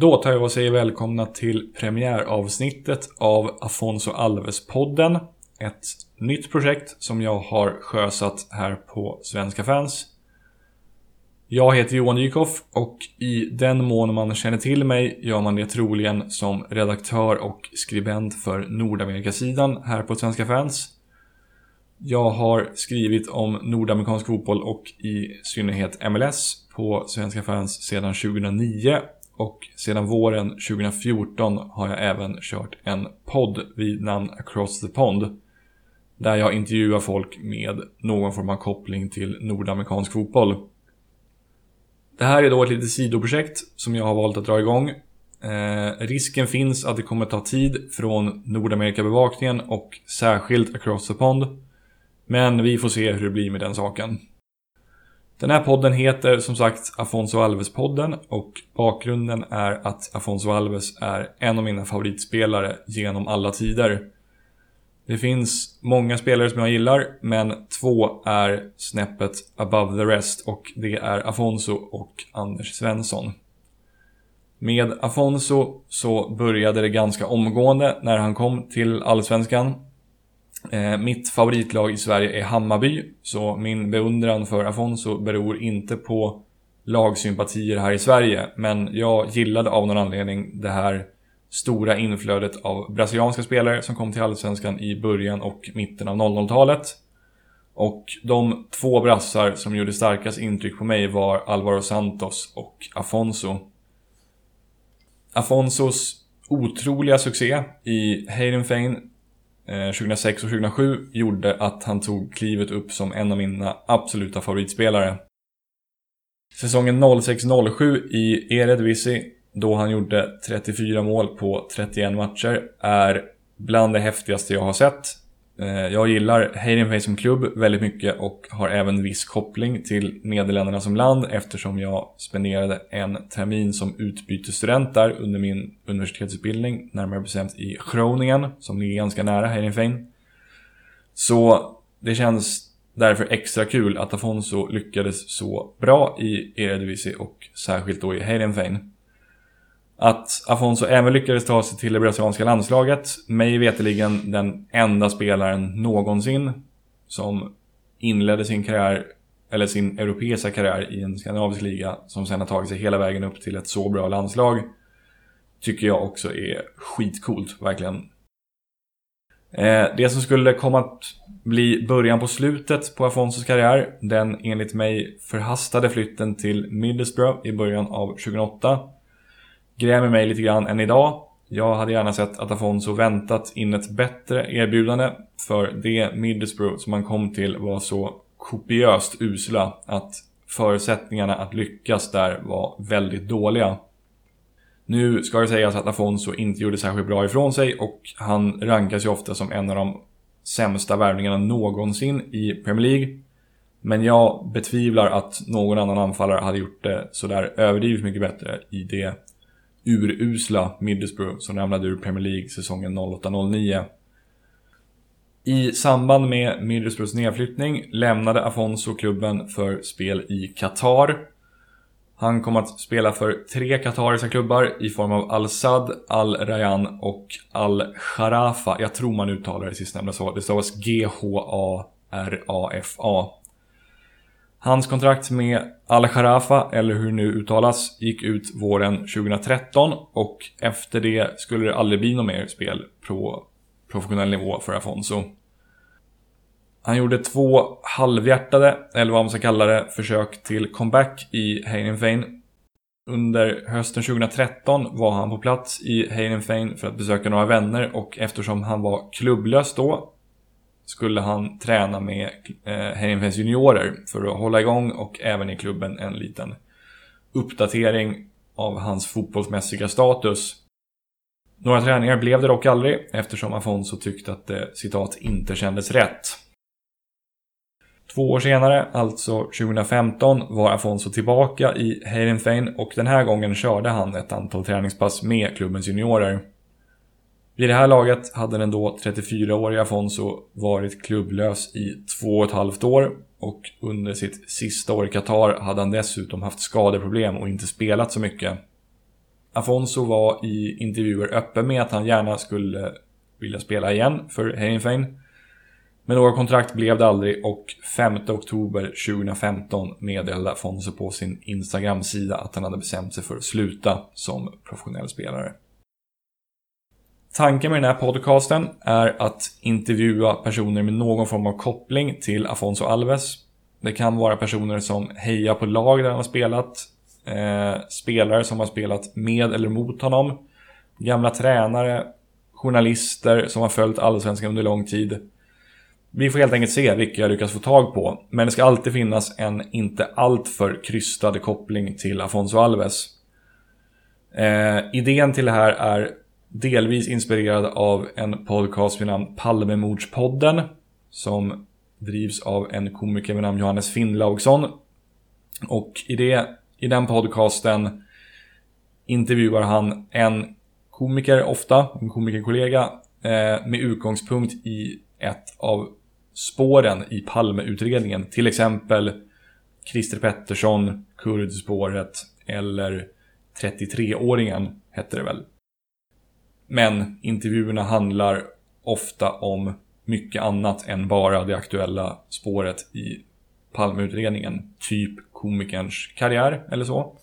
Då tar jag och säger välkomna till premiäravsnittet av Afonso Alves-podden. Ett nytt projekt som jag har sjösatt här på Svenska fans. Jag heter Johan Dykhoff och i den mån man känner till mig gör man det troligen som redaktör och skribent för Nordamerikasidan här på Svenska fans. Jag har skrivit om nordamerikansk fotboll och i synnerhet MLS på Svenska fans sedan 2009 och sedan våren 2014 har jag även kört en podd vid namn Across the Pond. Där jag intervjuar folk med någon form av koppling till nordamerikansk fotboll. Det här är då ett litet sidoprojekt som jag har valt att dra igång. Eh, risken finns att det kommer ta tid från Nordamerikabevakningen och särskilt Across the Pond. Men vi får se hur det blir med den saken. Den här podden heter som sagt Afonso Alves-podden och bakgrunden är att Afonso Alves är en av mina favoritspelare genom alla tider. Det finns många spelare som jag gillar, men två är snäppet above the rest och det är Afonso och Anders Svensson. Med Afonso så började det ganska omgående när han kom till Allsvenskan. Eh, mitt favoritlag i Sverige är Hammarby, så min beundran för Afonso beror inte på lagsympatier här i Sverige, men jag gillade av någon anledning det här stora inflödet av brasilianska spelare som kom till Allsvenskan i början och mitten av 00-talet. Och de två brassar som gjorde starkast intryck på mig var Alvaro Santos och Afonso. Afonsos otroliga succé i Heidenfein Eh, 2006 och 2007 gjorde att han tog klivet upp som en av mina absoluta favoritspelare. Säsongen 06-07 i Eredivisie, då han gjorde 34 mål på 31 matcher, är bland det häftigaste jag har sett. Eh, jag gillar Heidenfein som klubb väldigt mycket och har även viss koppling till Nederländerna som land eftersom jag spenderade en termin som utbytesstudent där under min universitetsutbildning, närmare bestämt i Groningen, som ligger ganska nära Heidenfein. Så det känns därför extra kul att Afonso lyckades så bra i Eredivisie och särskilt då i Heidenfein. Att Afonso även lyckades ta sig till det brasilianska landslaget, mig veteligen den enda spelaren någonsin som inledde sin karriär, eller sin europeiska karriär i en skandinavisk liga som sen har tagit sig hela vägen upp till ett så bra landslag. Tycker jag också är skitcoolt, verkligen. Eh, det som skulle komma att bli början på slutet på Afonsos karriär, den enligt mig förhastade flytten till Middlesbrough i början av 2008 grämer mig lite grann än idag. Jag hade gärna sett att Afonso väntat in ett bättre erbjudande för det Middlesbrough som han kom till var så kopiöst usla att förutsättningarna att lyckas där var väldigt dåliga. Nu ska det sägas att Afonso inte gjorde särskilt bra ifrån sig och han rankas ju ofta som en av de sämsta värvningarna någonsin i Premier League. Men jag betvivlar att någon annan anfallare hade gjort det sådär överdrivet mycket bättre i det urusla Middlesbrough som ramlade ur Premier League säsongen 08-09. I samband med Middlesbroughs nedflyttning lämnade Afonso klubben för spel i Qatar. Han kom att spela för tre qatariska klubbar i form av Al-Sad, Al-Rayan och Al-Sharafa. Jag tror man uttalar det sistnämnda så. Det stavas G-H-A-R-A-F-A. Hans kontrakt med Al-Kharafa, eller hur det nu uttalas, gick ut våren 2013 och efter det skulle det aldrig bli något mer spel på professionell nivå för Afonso. Han gjorde två halvhjärtade, eller vad man ska kalla det, försök till comeback i Heidenfein. Under hösten 2013 var han på plats i Heidenfein för att besöka några vänner och eftersom han var klubblös då skulle han träna med eh, Heidenfels juniorer för att hålla igång och även i klubben en liten uppdatering av hans fotbollsmässiga status. Några träningar blev det dock aldrig eftersom Afonso tyckte att det citat inte kändes rätt. Två år senare, alltså 2015, var Afonso tillbaka i Heidenfein och den här gången körde han ett antal träningspass med klubbens juniorer. Vid det här laget hade den då 34-åriga Afonso varit klubblös i två och ett halvt år och under sitt sista år i Qatar hade han dessutom haft skadeproblem och inte spelat så mycket. Afonso var i intervjuer öppen med att han gärna skulle vilja spela igen för Heinfein. Men några kontrakt blev det aldrig och 5 oktober 2015 meddelade Afonso på sin Instagram-sida att han hade bestämt sig för att sluta som professionell spelare. Tanken med den här podcasten är att intervjua personer med någon form av koppling till Afonso Alves. Det kan vara personer som hejar på lag där han har spelat, eh, spelare som har spelat med eller mot honom, gamla tränare, journalister som har följt allsvenskan under lång tid. Vi får helt enkelt se vilka jag lyckas få tag på, men det ska alltid finnas en inte alltför krystad koppling till Afonso Alves. Eh, idén till det här är delvis inspirerad av en podcast vid namn Palmemordspodden som drivs av en komiker vid namn Johannes Finnlaugsson. Och i, det, i den podcasten intervjuar han en komiker ofta, en komikerkollega, eh, med utgångspunkt i ett av spåren i Palmeutredningen. Till exempel Christer Pettersson, kurdspåret eller 33-åringen hette det väl. Men intervjuerna handlar ofta om mycket annat än bara det aktuella spåret i Palmeutredningen. Typ komikerns karriär eller så.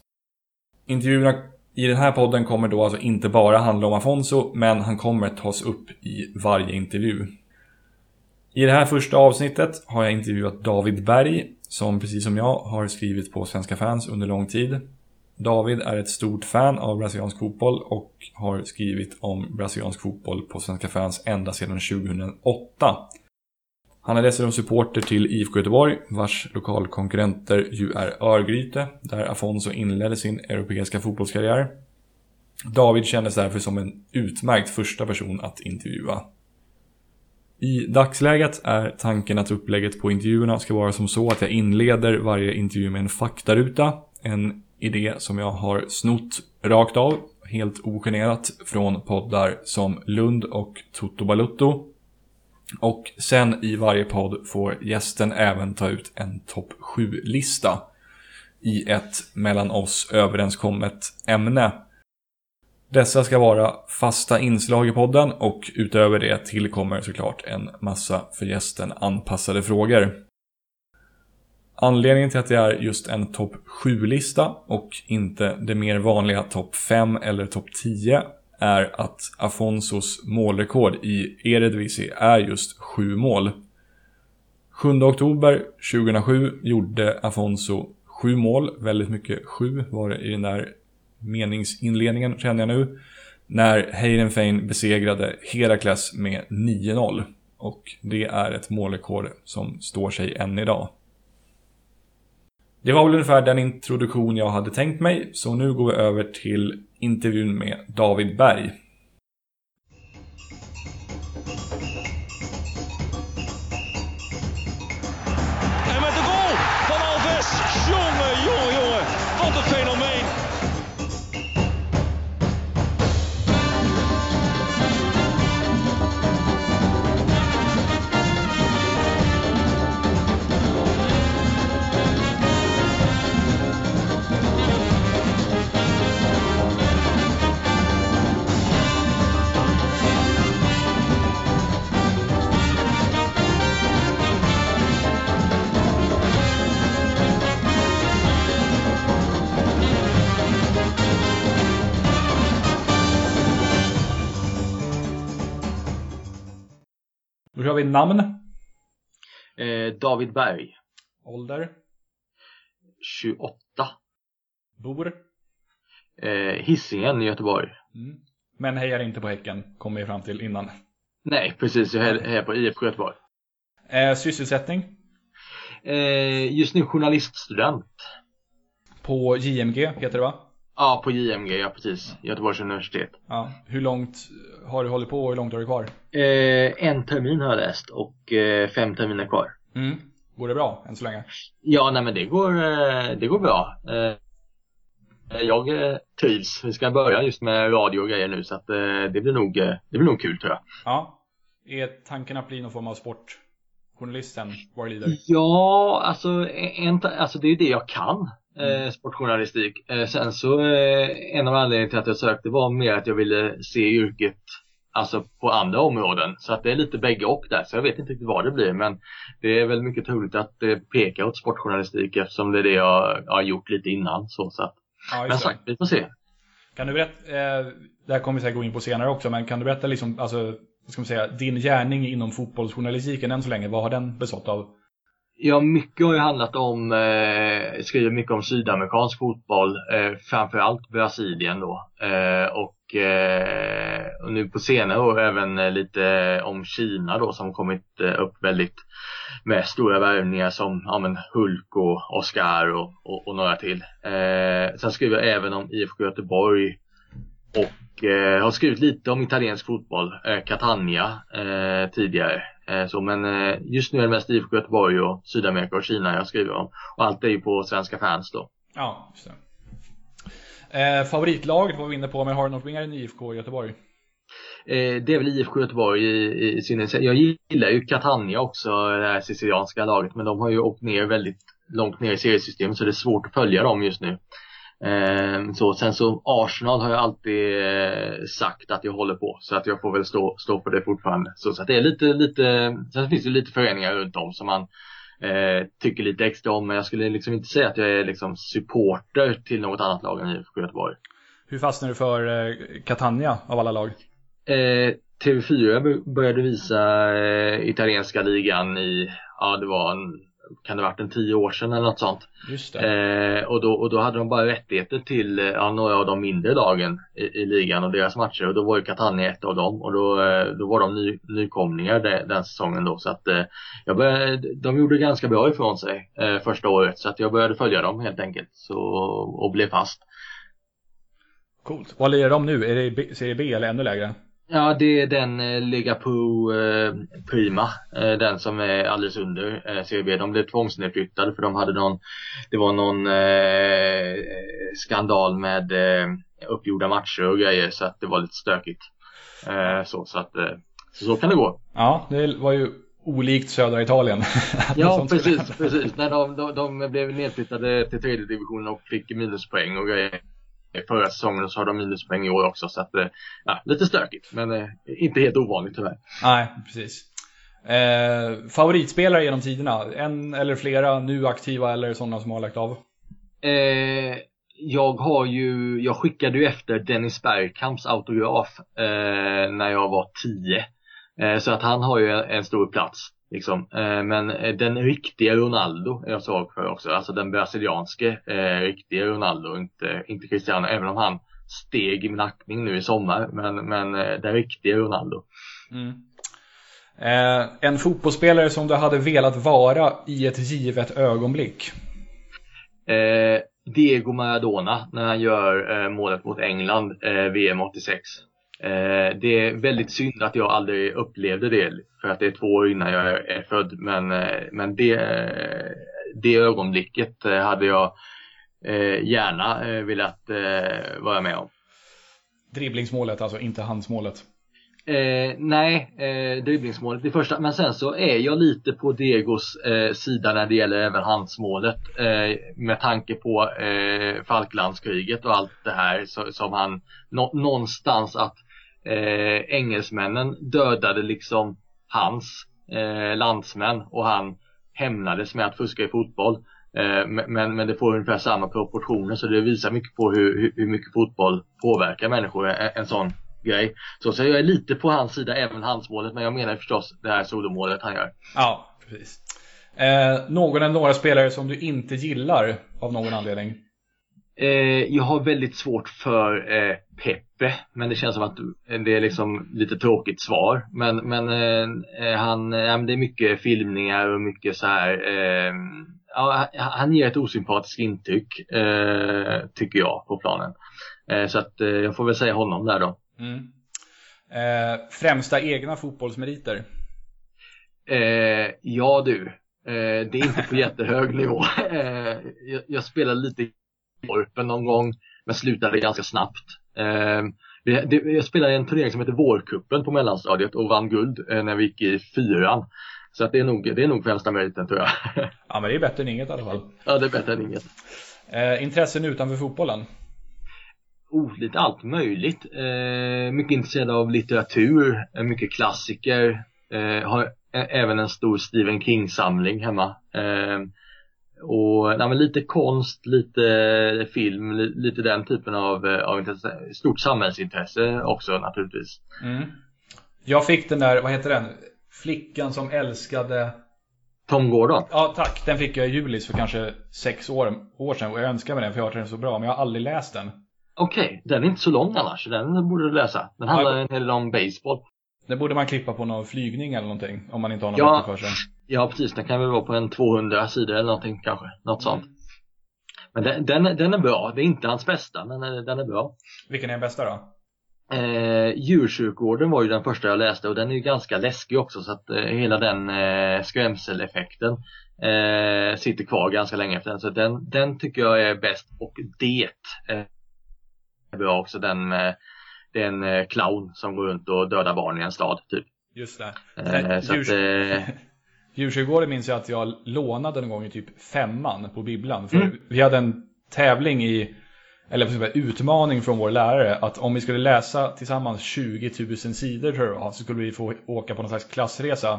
Intervjuerna i den här podden kommer då alltså inte bara handla om Afonso, men han kommer tas upp i varje intervju. I det här första avsnittet har jag intervjuat David Berg, som precis som jag har skrivit på Svenska fans under lång tid. David är ett stort fan av brasiliansk fotboll och har skrivit om brasiliansk fotboll på Svenska fans ända sedan 2008. Han är dessutom supporter till IFK Göteborg, vars lokalkonkurrenter ju är Örgryte, där Afonso inledde sin europeiska fotbollskarriär. David kändes därför som en utmärkt första person att intervjua. I dagsläget är tanken att upplägget på intervjuerna ska vara som så att jag inleder varje intervju med en faktaruta. En idé som jag har snott rakt av, helt ogenerat, från poddar som Lund och Toto Balutto. Och sen i varje podd får gästen även ta ut en topp 7-lista i ett mellan oss överenskommet ämne. Dessa ska vara fasta inslag i podden och utöver det tillkommer såklart en massa för gästen anpassade frågor. Anledningen till att det är just en topp 7-lista och inte det mer vanliga topp 5 eller topp 10 är att Afonsos målrekord i Eredivisie är just 7 mål. 7 oktober 2007 gjorde Afonso 7 mål, väldigt mycket 7 var det i den där meningsinledningen känner jag nu. När Heidenfein besegrade Herakles med 9-0. Och det är ett målrekord som står sig än idag. Det var väl ungefär den introduktion jag hade tänkt mig, så nu går vi över till intervjun med David Berg. Kör vi namn. Eh, David Berg. Ålder. 28. Bor. Eh, Hisingen i Göteborg. Mm. Men hejar inte på Häcken, kommer vi fram till innan. Nej, precis. Jag hejar på IFK Göteborg. Eh, sysselsättning. Eh, just nu journaliststudent. På JMG heter det va? Ja, på JMG, ja precis. Göteborgs universitet. Ja. Hur långt har du hållit på och hur långt har du kvar? Eh, en termin har jag läst och eh, fem terminer kvar. Mm. Går det bra än så länge? Ja, nej men det går, eh, det går bra. Eh, jag eh, trivs. Vi ska börja just med radio och grejer nu så att det blir nog, det blir nog kul tror jag. Ja. Är tanken att bli någon form av sportjournalist sen lider? Ja, alltså, en, alltså det är ju det jag kan. Mm. sportjournalistik. sen så, en av anledningarna till att jag sökte var mer att jag ville se yrket Alltså på andra områden. Så att det är lite bägge och där. Så jag vet inte riktigt vad det blir men det är väl mycket troligt att det pekar åt sportjournalistik eftersom det är det jag har gjort lite innan. Så, så att, ja, men sagt, vi får se. Kan du berätta, eh, det här kommer vi säkert gå in på senare också, men kan du berätta liksom, alltså, vad ska man säga, din gärning inom fotbollsjournalistiken än så länge, vad har den bestått av? Ja, mycket har ju handlat om, eh, skriver mycket om sydamerikansk fotboll, eh, framförallt Brasilien då. Eh, och, eh, och nu på senare år även eh, lite om Kina då som kommit eh, upp väldigt med stora värvningar som ja, men Hulk och Oscar och, och, och några till. Eh, sen skriver jag även om IFK Göteborg och eh, har skrivit lite om italiensk fotboll, eh, Catania eh, tidigare. Eh, så, men eh, just nu är det mest IFK Göteborg och Sydamerika och Kina jag skriver om. Och allt är ju på Svenska fans då. Ja, just det. Eh, favoritlaget var vi inne på, men har du något mer än IFK Göteborg? Det är väl IFK Göteborg i, i synnerhet. Jag gillar ju Catania också, det här sicilianska laget, men de har ju åkt ner väldigt långt ner i seriesystemet så det är svårt att följa dem just nu. Eh, så, sen så Arsenal har jag alltid eh, sagt att jag håller på så att jag får väl stå, stå på det fortfarande. Så, så att det är lite, lite, sen finns det lite föreningar runt om som man eh, tycker lite extra om men jag skulle liksom inte säga att jag är liksom supporter till något annat lag än IFK Göteborg. Hur fastnar du för eh, Catania av alla lag? Eh, TV4 började visa eh, italienska ligan i, ja det var en, kan det varit en tio år sedan eller något sånt. Just det. Eh, och, då, och då hade de bara rättigheter till eh, ja, några av de mindre lagen i, i, ligan och deras matcher och då var ju Catania ett av dem och då, eh, då var de ny, nykomlingar de, den säsongen då så att eh, jag började, de gjorde ganska bra ifrån sig eh, första året så att jag började följa dem helt enkelt så, och blev fast. Coolt. Vad lirar de nu? Är det serie B eller ännu lägre? Ja, det är den eh, Ligapo eh, Prima, eh, den som är alldeles under eh, CB. De blev tvångsnedflyttade för de hade någon, det var någon eh, skandal med eh, uppgjorda matcher och grejer så att det var lite stökigt. Eh, så, så att, eh, så, så kan det gå. Ja, det var ju olikt södra Italien. ja, precis, precis. När de, de, de blev nedflyttade till tredje divisionen och fick minuspoäng och grejer förra säsongen så har de minuspoäng i år också så att, eh, ja, lite stökigt men eh, inte helt ovanligt tyvärr. Nej, precis. Eh, favoritspelare genom tiderna? En eller flera nu aktiva eller sådana som har lagt av? Eh, jag har ju, jag skickade ju efter Dennis Bergkamps autograf eh, när jag var 10. Eh, så att han har ju en stor plats. Liksom. Eh, men eh, den riktiga Ronaldo är jag svag för också. Alltså den brasilianske eh, riktiga Ronaldo, inte, inte Cristiano. Även om han steg i min aktning nu i sommar. Men, men eh, den riktiga Ronaldo. Mm. Eh, en fotbollsspelare som du hade velat vara i ett givet ögonblick? Eh, Diego Maradona när han gör målet mot England VM 86. Eh, det är väldigt synd att jag aldrig upplevde det för att det är två år innan jag är född men, eh, men det, det ögonblicket hade jag eh, gärna velat vara med om. Dribblingsmålet, alltså inte handsmålet? Eh, nej, eh, dribblingsmålet i första, men sen så är jag lite på Diegos eh, sida när det gäller även handsmålet eh, med tanke på eh, Falklandskriget och allt det här så, som han nå, någonstans att eh, engelsmännen dödade liksom hans eh, landsmän och han hämnades med att fuska i fotboll. Eh, men, men det får ungefär samma proportioner så det visar mycket på hur, hur mycket fotboll påverkar människor, en, en sån grej. Så, så jag är lite på hans sida, även handsmålet, men jag menar förstås det här solomålet han gör. Ja, precis. Eh, någon eller några spelare som du inte gillar av någon anledning? Eh, jag har väldigt svårt för eh, Peppe, men det känns som att det är liksom lite tråkigt svar. Men, men eh, eh han, ja, det är mycket filmningar och mycket så här. Eh, ja, han ger ett osympatiskt intryck, eh, tycker jag, på planen. så att jag får väl säga honom där då. Mm. främsta egna fotbollsmeriter? ja du, det är inte på jättehög nivå. jag, jag spelade lite Korpen någon gång, men slutade ganska snabbt. Eh, jag spelade en turnering som heter Vårkuppen på mellanstadiet och vann guld eh, när vi gick i fyran. Så att det, är nog, det är nog främsta meriten tror jag. Ja men det är bättre än inget i alla fall. Ja det är bättre än inget. Eh, intressen utanför fotbollen? Oh, lite allt möjligt. Eh, mycket intresserad av litteratur, eh, mycket klassiker. Eh, har även en stor Stephen King-samling hemma. Eh, och nej, lite konst, lite film, lite den typen av, eh, av intresse. Stort samhällsintresse också naturligtvis. Mm. Jag fick den där, vad heter den? Flickan som älskade Tom Gordon? Ja, tack. Den fick jag i julis för kanske sex år, år sedan och jag önskar mig den för jag har den så bra, men jag har aldrig läst den. Okej, okay. den är inte så lång annars, den borde du läsa. Den handlar ja, en hel del om baseball. Den borde man klippa på någon flygning eller någonting, om man inte har något ja, för sig. Ja, precis. Den kan väl vara på en 200 sidor eller någonting kanske, något mm. sånt. Men den, den, den, är bra, det är inte hans bästa, men den är bra. Vilken är den bästa då? Eh, djursjukvården var ju den första jag läste och den är ju ganska läskig också så att eh, hela den eh, skrämseleffekten eh, sitter kvar ganska länge efter den. Så den, den tycker jag är bäst och det eh, är bra också den med det är en eh, clown som går runt och dödar barn i en stad typ. Just det. Eh, så djurs... att, eh... Djursjukvården minns jag att jag lånade en gång i typ femman på bibblan. För mm. vi hade en tävling i eller utmaning från vår lärare att om vi skulle läsa tillsammans 20 000 sidor tror jag så skulle vi få åka på någon slags klassresa.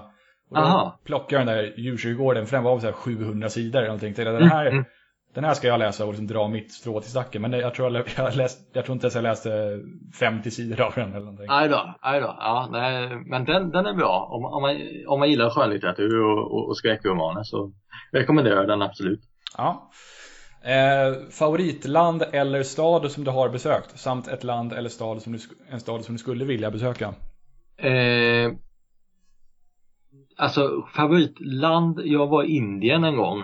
Och då Aha. plockade jag den där djursjukvården för den var så 700 sidor och tänkte den här, mm. Den här ska jag läsa och liksom dra mitt strå till stacken. Men jag tror, jag, jag, läst, jag tror inte ens jag läste 50 sidor av den eller någonting. Aj då, aj då. Ja, nej, men den, den är bra. Om, om, man, om man gillar skönlitteratur och, och, och skräckromaner så rekommenderar jag den absolut. Ja. Eh, favoritland eller stad som du har besökt samt ett land eller stad som du, en stad som du skulle vilja besöka? Eh, alltså favoritland, jag var i Indien en gång.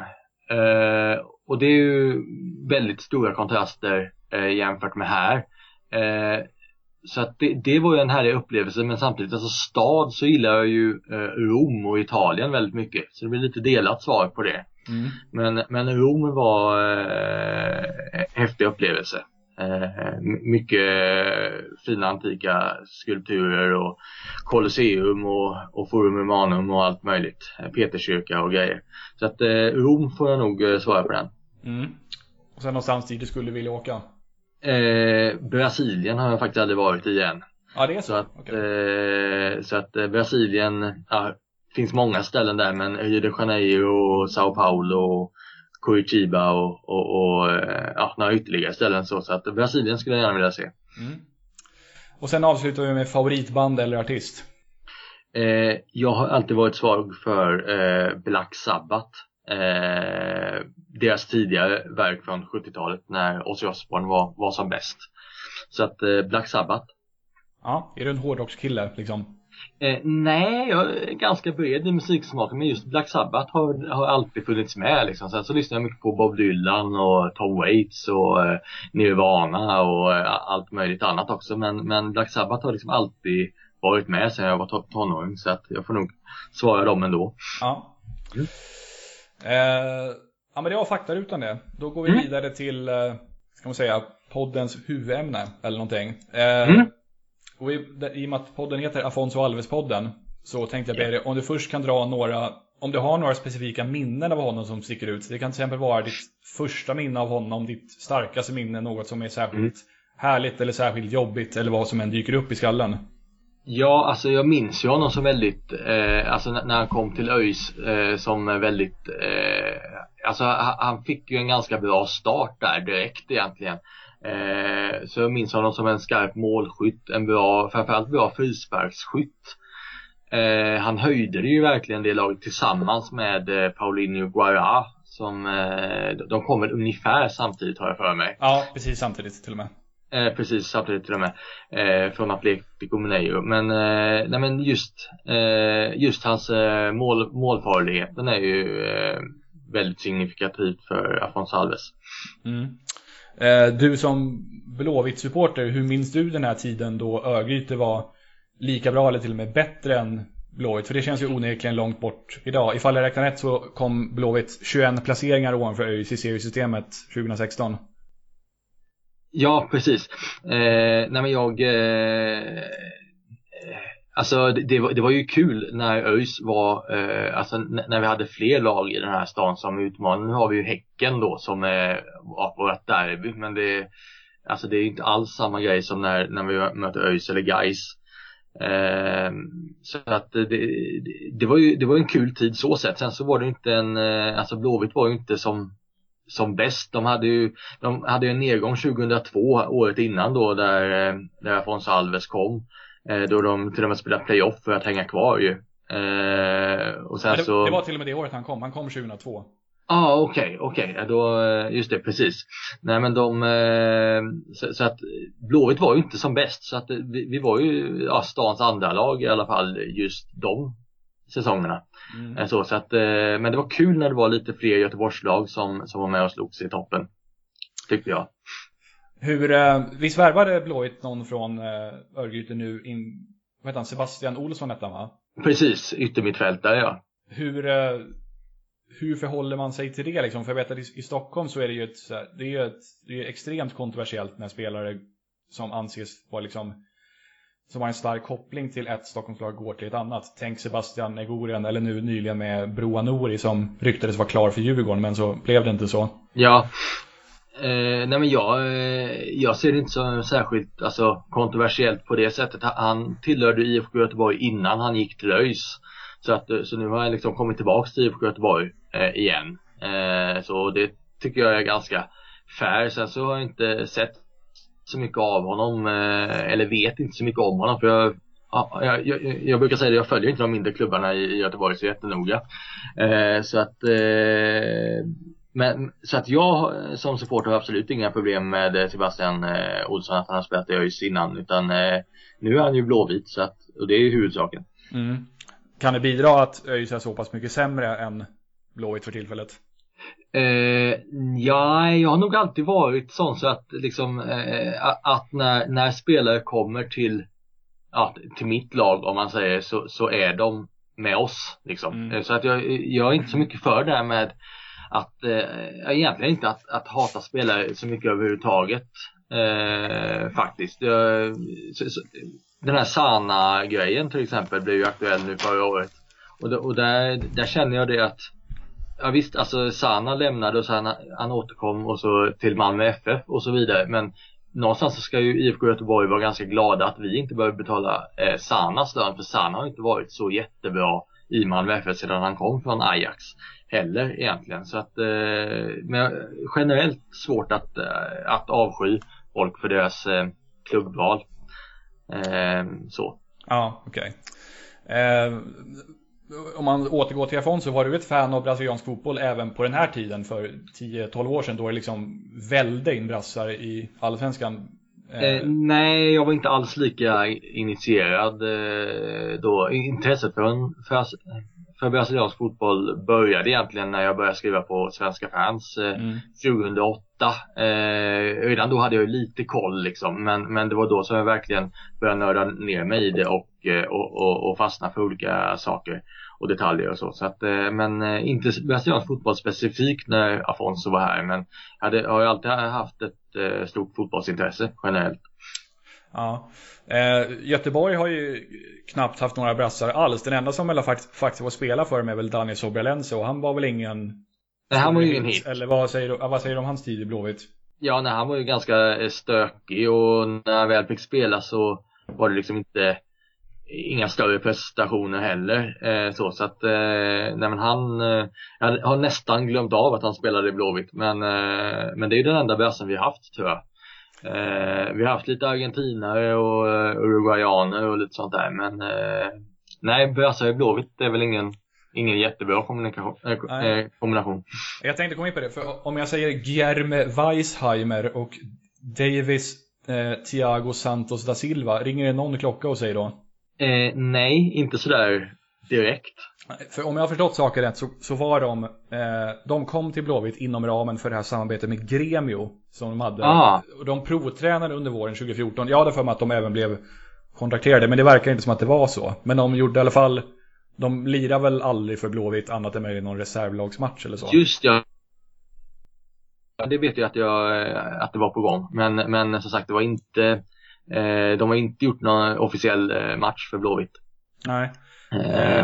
Eh, och det är ju väldigt stora kontraster eh, jämfört med här. Eh, så att det, det, var ju en härlig upplevelse men samtidigt, alltså stad så gillar jag ju eh, Rom och Italien väldigt mycket. Så det blir lite delat svar på det. Mm. Men, men Rom var eh, häftig upplevelse. Eh, mycket fina antika skulpturer och Colosseum och, och Forum Romanum och allt möjligt. Peterskyrka och grejer. Så att eh, Rom får jag nog eh, svara på den. Mm. Och sen någonstans dit du skulle vilja åka? Eh, Brasilien har jag faktiskt aldrig varit i än. Ja det är så? Så att, okay. eh, så att eh, Brasilien, ja, finns många ställen där men Rio de Janeiro, Sao Paulo, Curitiba och, och, och eh, ja, några ytterligare ställen så. Så att Brasilien skulle jag gärna vilja se. Mm. Och sen avslutar vi med favoritband eller artist. Eh, jag har alltid varit svag för eh, Black Sabbath. Eh, deras tidigare verk från 70-talet när Ozzy Osbourne var, var som bäst. Så att eh, Black Sabbath. Ja, är du en hårdrockskille liksom? Eh, nej, jag är ganska bred i musiksmaken men just Black Sabbath har, har alltid funnits med liksom. Sen så lyssnar jag mycket på Bob Dylan och Tom Waits och eh, Nirvana och eh, allt möjligt annat också men, men Black Sabbath har liksom alltid varit med sedan jag var tonåring så att jag får nog svara dem ändå. Ja. Mm. Eh, ja men det var faktarutan det. Då går vi mm. vidare till, eh, ska man säga, poddens huvudämne eller någonting. Eh, mm. Och i, i och med att podden heter Afonso Alves-podden så tänkte jag be dig om du först kan dra några, om du har några specifika minnen av honom som sticker ut. Det kan till exempel vara ditt första minne av honom, ditt starkaste minne, något som är särskilt mm. härligt eller särskilt jobbigt eller vad som än dyker upp i skallen. Ja, alltså jag minns ju honom som väldigt, eh, alltså när han kom till ÖIS eh, som väldigt, eh, alltså han fick ju en ganska bra start där direkt egentligen. Eh, så jag minns honom som en skarp målskytt, en bra, framförallt bra frisparksskytt. Eh, han höjde det ju verkligen det laget tillsammans med eh, Paulinho Guara som eh, de kommer ungefär samtidigt har jag för mig. Ja, precis samtidigt till och med. Eh, precis samtidigt till och med eh, från Atletico Mineiro. Men, eh, nej, men just, eh, just hans eh, mål, målfarlighet den är ju eh, väldigt signifikativt för Afonso Alves. Mm. Eh, du som Blåvitt-supporter, hur minns du den här tiden då Örgryte var lika bra eller till och med bättre än Blåvitt? För det känns ju onekligen långt bort idag. Ifall jag räknar rätt så kom Blåvitt 21 placeringar ovanför ÖIS i seriesystemet 2016. Ja, precis. Eh, nej men jag... Eh, eh, Alltså det, det, var, det var ju kul när ÖIS var, eh, alltså när vi hade fler lag i den här stan som utmanade. Nu har vi ju Häcken då som är vårt derby men det, alltså det är inte alls samma grej som när, när vi möter ÖIS eller Gais. Eh, så att det, det, det, var ju det var en kul tid så sett. Sen så var det inte en, eh, alltså Blåvitt var ju inte som som bäst. De hade ju de hade en nedgång 2002, året innan då där, eh, där Afonso Alves kom. Eh, då de till och med spelade playoff för att hänga kvar ju. Eh, och sen det, så... det var till och med det året han kom, han kom 2002. Ja ah, okej, okay, okej, okay. just det, precis. Nej men de, så, så, att Blåvitt var ju inte som bäst så att vi, vi var ju ja, stans andra lag i alla fall just de säsongerna. Mm. Så, så att, men det var kul när det var lite fler Göteborgslag som, som var med och slogs i toppen. Tyckte jag. Hur, eh, visst värvade Blåvitt någon från eh, Örgryte nu in, vad heter han, Sebastian Olsson hette han va? Precis, yttermittfältare ja. Hur, eh, hur förhåller man sig till det liksom? För jag vet att i, i Stockholm så är det ju ett, det är ett, det är extremt kontroversiellt när spelare som anses vara liksom som har en stark koppling till ett Stockholmslag går till ett annat. Tänk Sebastian Egorian eller nu nyligen med Broa Nouri som ryktades vara klar för Djurgården men så blev det inte så. Ja, Eh, nej men jag, eh, jag ser det inte som särskilt alltså, kontroversiellt på det sättet. Han tillhörde IFK Göteborg innan han gick till ÖIS. Så, att, eh, så nu har han liksom kommit tillbaks till IFK Göteborg eh, igen. Eh, så det tycker jag är ganska fair. Sen så har jag inte sett så mycket av honom, eh, eller vet inte så mycket om honom. För jag, jag, jag, jag brukar säga det, jag följer inte de mindre klubbarna i, Göteborg så jättenoga. Eh, så att eh, men, så att jag som supporter har absolut inga problem med Sebastian eh, Olsson att han har spelat i ÖIS innan utan eh, nu är han ju blåvit så att, och det är ju huvudsaken. Mm. Kan det bidra att ÖIS är så pass mycket sämre än blåvitt för tillfället? Eh, ja, jag har nog alltid varit sån så att liksom eh, att när, när spelare kommer till, ja, till mitt lag om man säger så, så är de med oss liksom. Mm. Så att jag, jag är inte så mycket för det här med att, eh, egentligen inte att, att hata spelare så mycket överhuvudtaget eh, faktiskt. Jag, så, så, den här Sana-grejen till exempel blev ju aktuell nu förra året. Och, det, och där, där känner jag det att Ja visst, alltså Sana lämnade och så han återkom och så till Malmö FF och så vidare. Men någonstans så ska ju IFK Göteborg vara ganska glada att vi inte behöver betala eh, Sanas lön. För Sana har inte varit så jättebra i Malmö FF sedan han kom från Ajax heller egentligen. Så att, eh, men generellt svårt att, eh, att avsky folk för deras eh, klubbval. Eh, så. Ja, okej. Okay. Eh, om man återgår till Afonso, var du ett fan av brasiliansk fotboll även på den här tiden för 10-12 år sedan då det liksom välde in brassar i allsvenskan? Eh, nej, jag var inte alls lika initierad då. Intresset för, för för brasiliansk fotboll började egentligen när jag började skriva på Svenska fans eh, mm. 2008. Eh, redan då hade jag lite koll liksom men, men det var då som jag verkligen började nörda ner mig i det och, eh, och, och, och fastna för olika saker och detaljer och så. så att, eh, men eh, inte brasiliansk fotboll specifikt när Afonso var här men jag hade, har ju alltid haft ett eh, stort fotbollsintresse generellt. Ja. Eh, Göteborg har ju knappt haft några brassar alls. Den enda som väl faktiskt, faktiskt var spela för dem är väl Daniel Sobralense och han var väl ingen... Nej, han var ju ingen hit. Eller vad säger, du, vad säger du om hans tid i Blåvitt? Ja, nej, han var ju ganska stökig och när han väl fick spela så var det liksom inte inga större prestationer heller. Eh, så, så att, eh, nej men han, eh, jag har nästan glömt av att han spelade i Blåvitt men, eh, men det är den enda brassen vi har haft tror jag. Eh, vi har haft lite argentinare och uh, uruguayaner och lite sånt där men nej, Bösa i Blåvitt är väl ingen, ingen jättebra kommunikation, äh, kombination. Jag tänkte komma in på det, för om jag säger Guillerme Weisheimer och Davis eh, Thiago Santos da Silva, ringer det någon klocka hos dig då? Eh, nej, inte sådär direkt. För om jag har förstått saker rätt så, så var de, eh, de kom till Blåvitt inom ramen för det här samarbetet med Gremio som de hade. Ah. Och de provtränade under våren 2014. Jag hade för mig att de även blev kontrakterade men det verkar inte som att det var så. Men de gjorde i alla fall, de lirade väl aldrig för Blåvitt annat än möjligen någon reservlagsmatch eller så. Just ja. Det vet jag att, jag att det var på gång. Men, men som sagt det var inte Eh, de har inte gjort någon officiell eh, match för Blåvitt. Nej.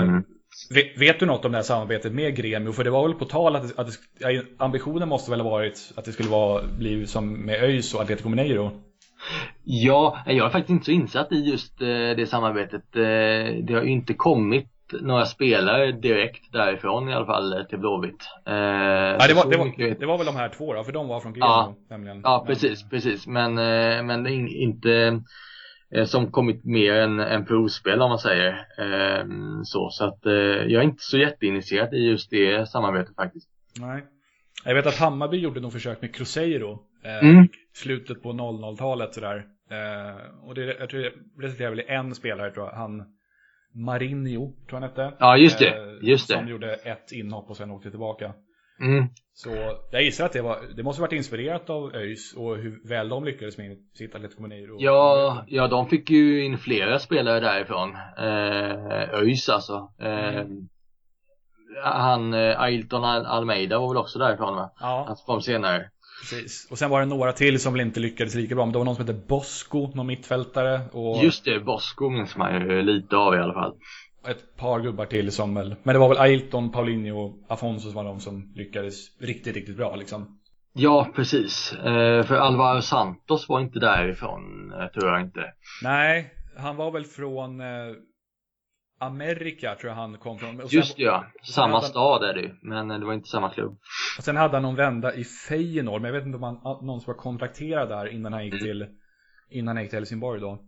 Um, vet, vet, du något om det här samarbetet med Gremio? För det var väl på tal att, att det, ambitionen måste väl ha varit att det skulle vara, bli som med ÖIS och Atletico Mineiro? Ja, jag är faktiskt inte så insatt i just det samarbetet. Det har ju inte kommit några spelare direkt därifrån i alla fall till Blåvitt. Eh, ja, det, var, det, var, det var väl de här två då, för de var från Greno ja, nämligen. Ja, precis, precis. Men, eh, men det är inte eh, som kommit mer än, än provspel om man säger. Eh, så så att eh, jag är inte så jätteinitierad i just det samarbetet faktiskt. Nej. Jag vet att Hammarby gjorde något försök med Cruzeiro. Eh, mm. Slutet på 00-talet sådär. och det, jag tror det resulterade väl i en spelare tror jag. Han Marinho, tror jag han hette. Ja, just det. Eh, just det. Som gjorde ett inhopp och sen åkte tillbaka. Mm. Så jag gissar att det, var, det måste varit inspirerat av ÖIS och hur väl de lyckades med sitt Atletico Mineiro. Ja, ja, de fick ju in flera spelare därifrån. Eh, ÖIS alltså. Eh, mm. Han, eh, Ailton Almeida var väl också därifrån va? Ja. Han kom senare. Precis. Och sen var det några till som väl inte lyckades lika bra. Men det var någon som hette Bosco, någon mittfältare. Och... Just det, Bosco minns man ju lite av i alla fall. Ett par gubbar till som väl, men det var väl Ailton, Paulinho och Afonso som var de som lyckades riktigt, riktigt bra liksom. Ja, precis. Eh, för Alvaro Santos var inte därifrån, eh, tror jag inte. Nej, han var väl från eh, Amerika tror jag han kom från. Och Just det ja, samma han... stad är det ju, men det var inte samma klubb. Och sen hade han någon vända i Feyenoord, men jag vet inte om han, någon som var kontrakterad där innan han gick mm. till, innan han gick till Helsingborg då.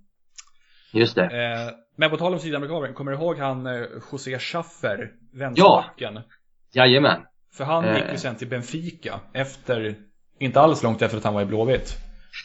Just det. Eh, men på tal om sydamerikaner, kommer du ihåg han eh, José Schaffer, vänsterbacken? Ja, jajamän. För han eh. gick ju sen till Benfica efter, inte alls långt efter att han var i Blåvitt.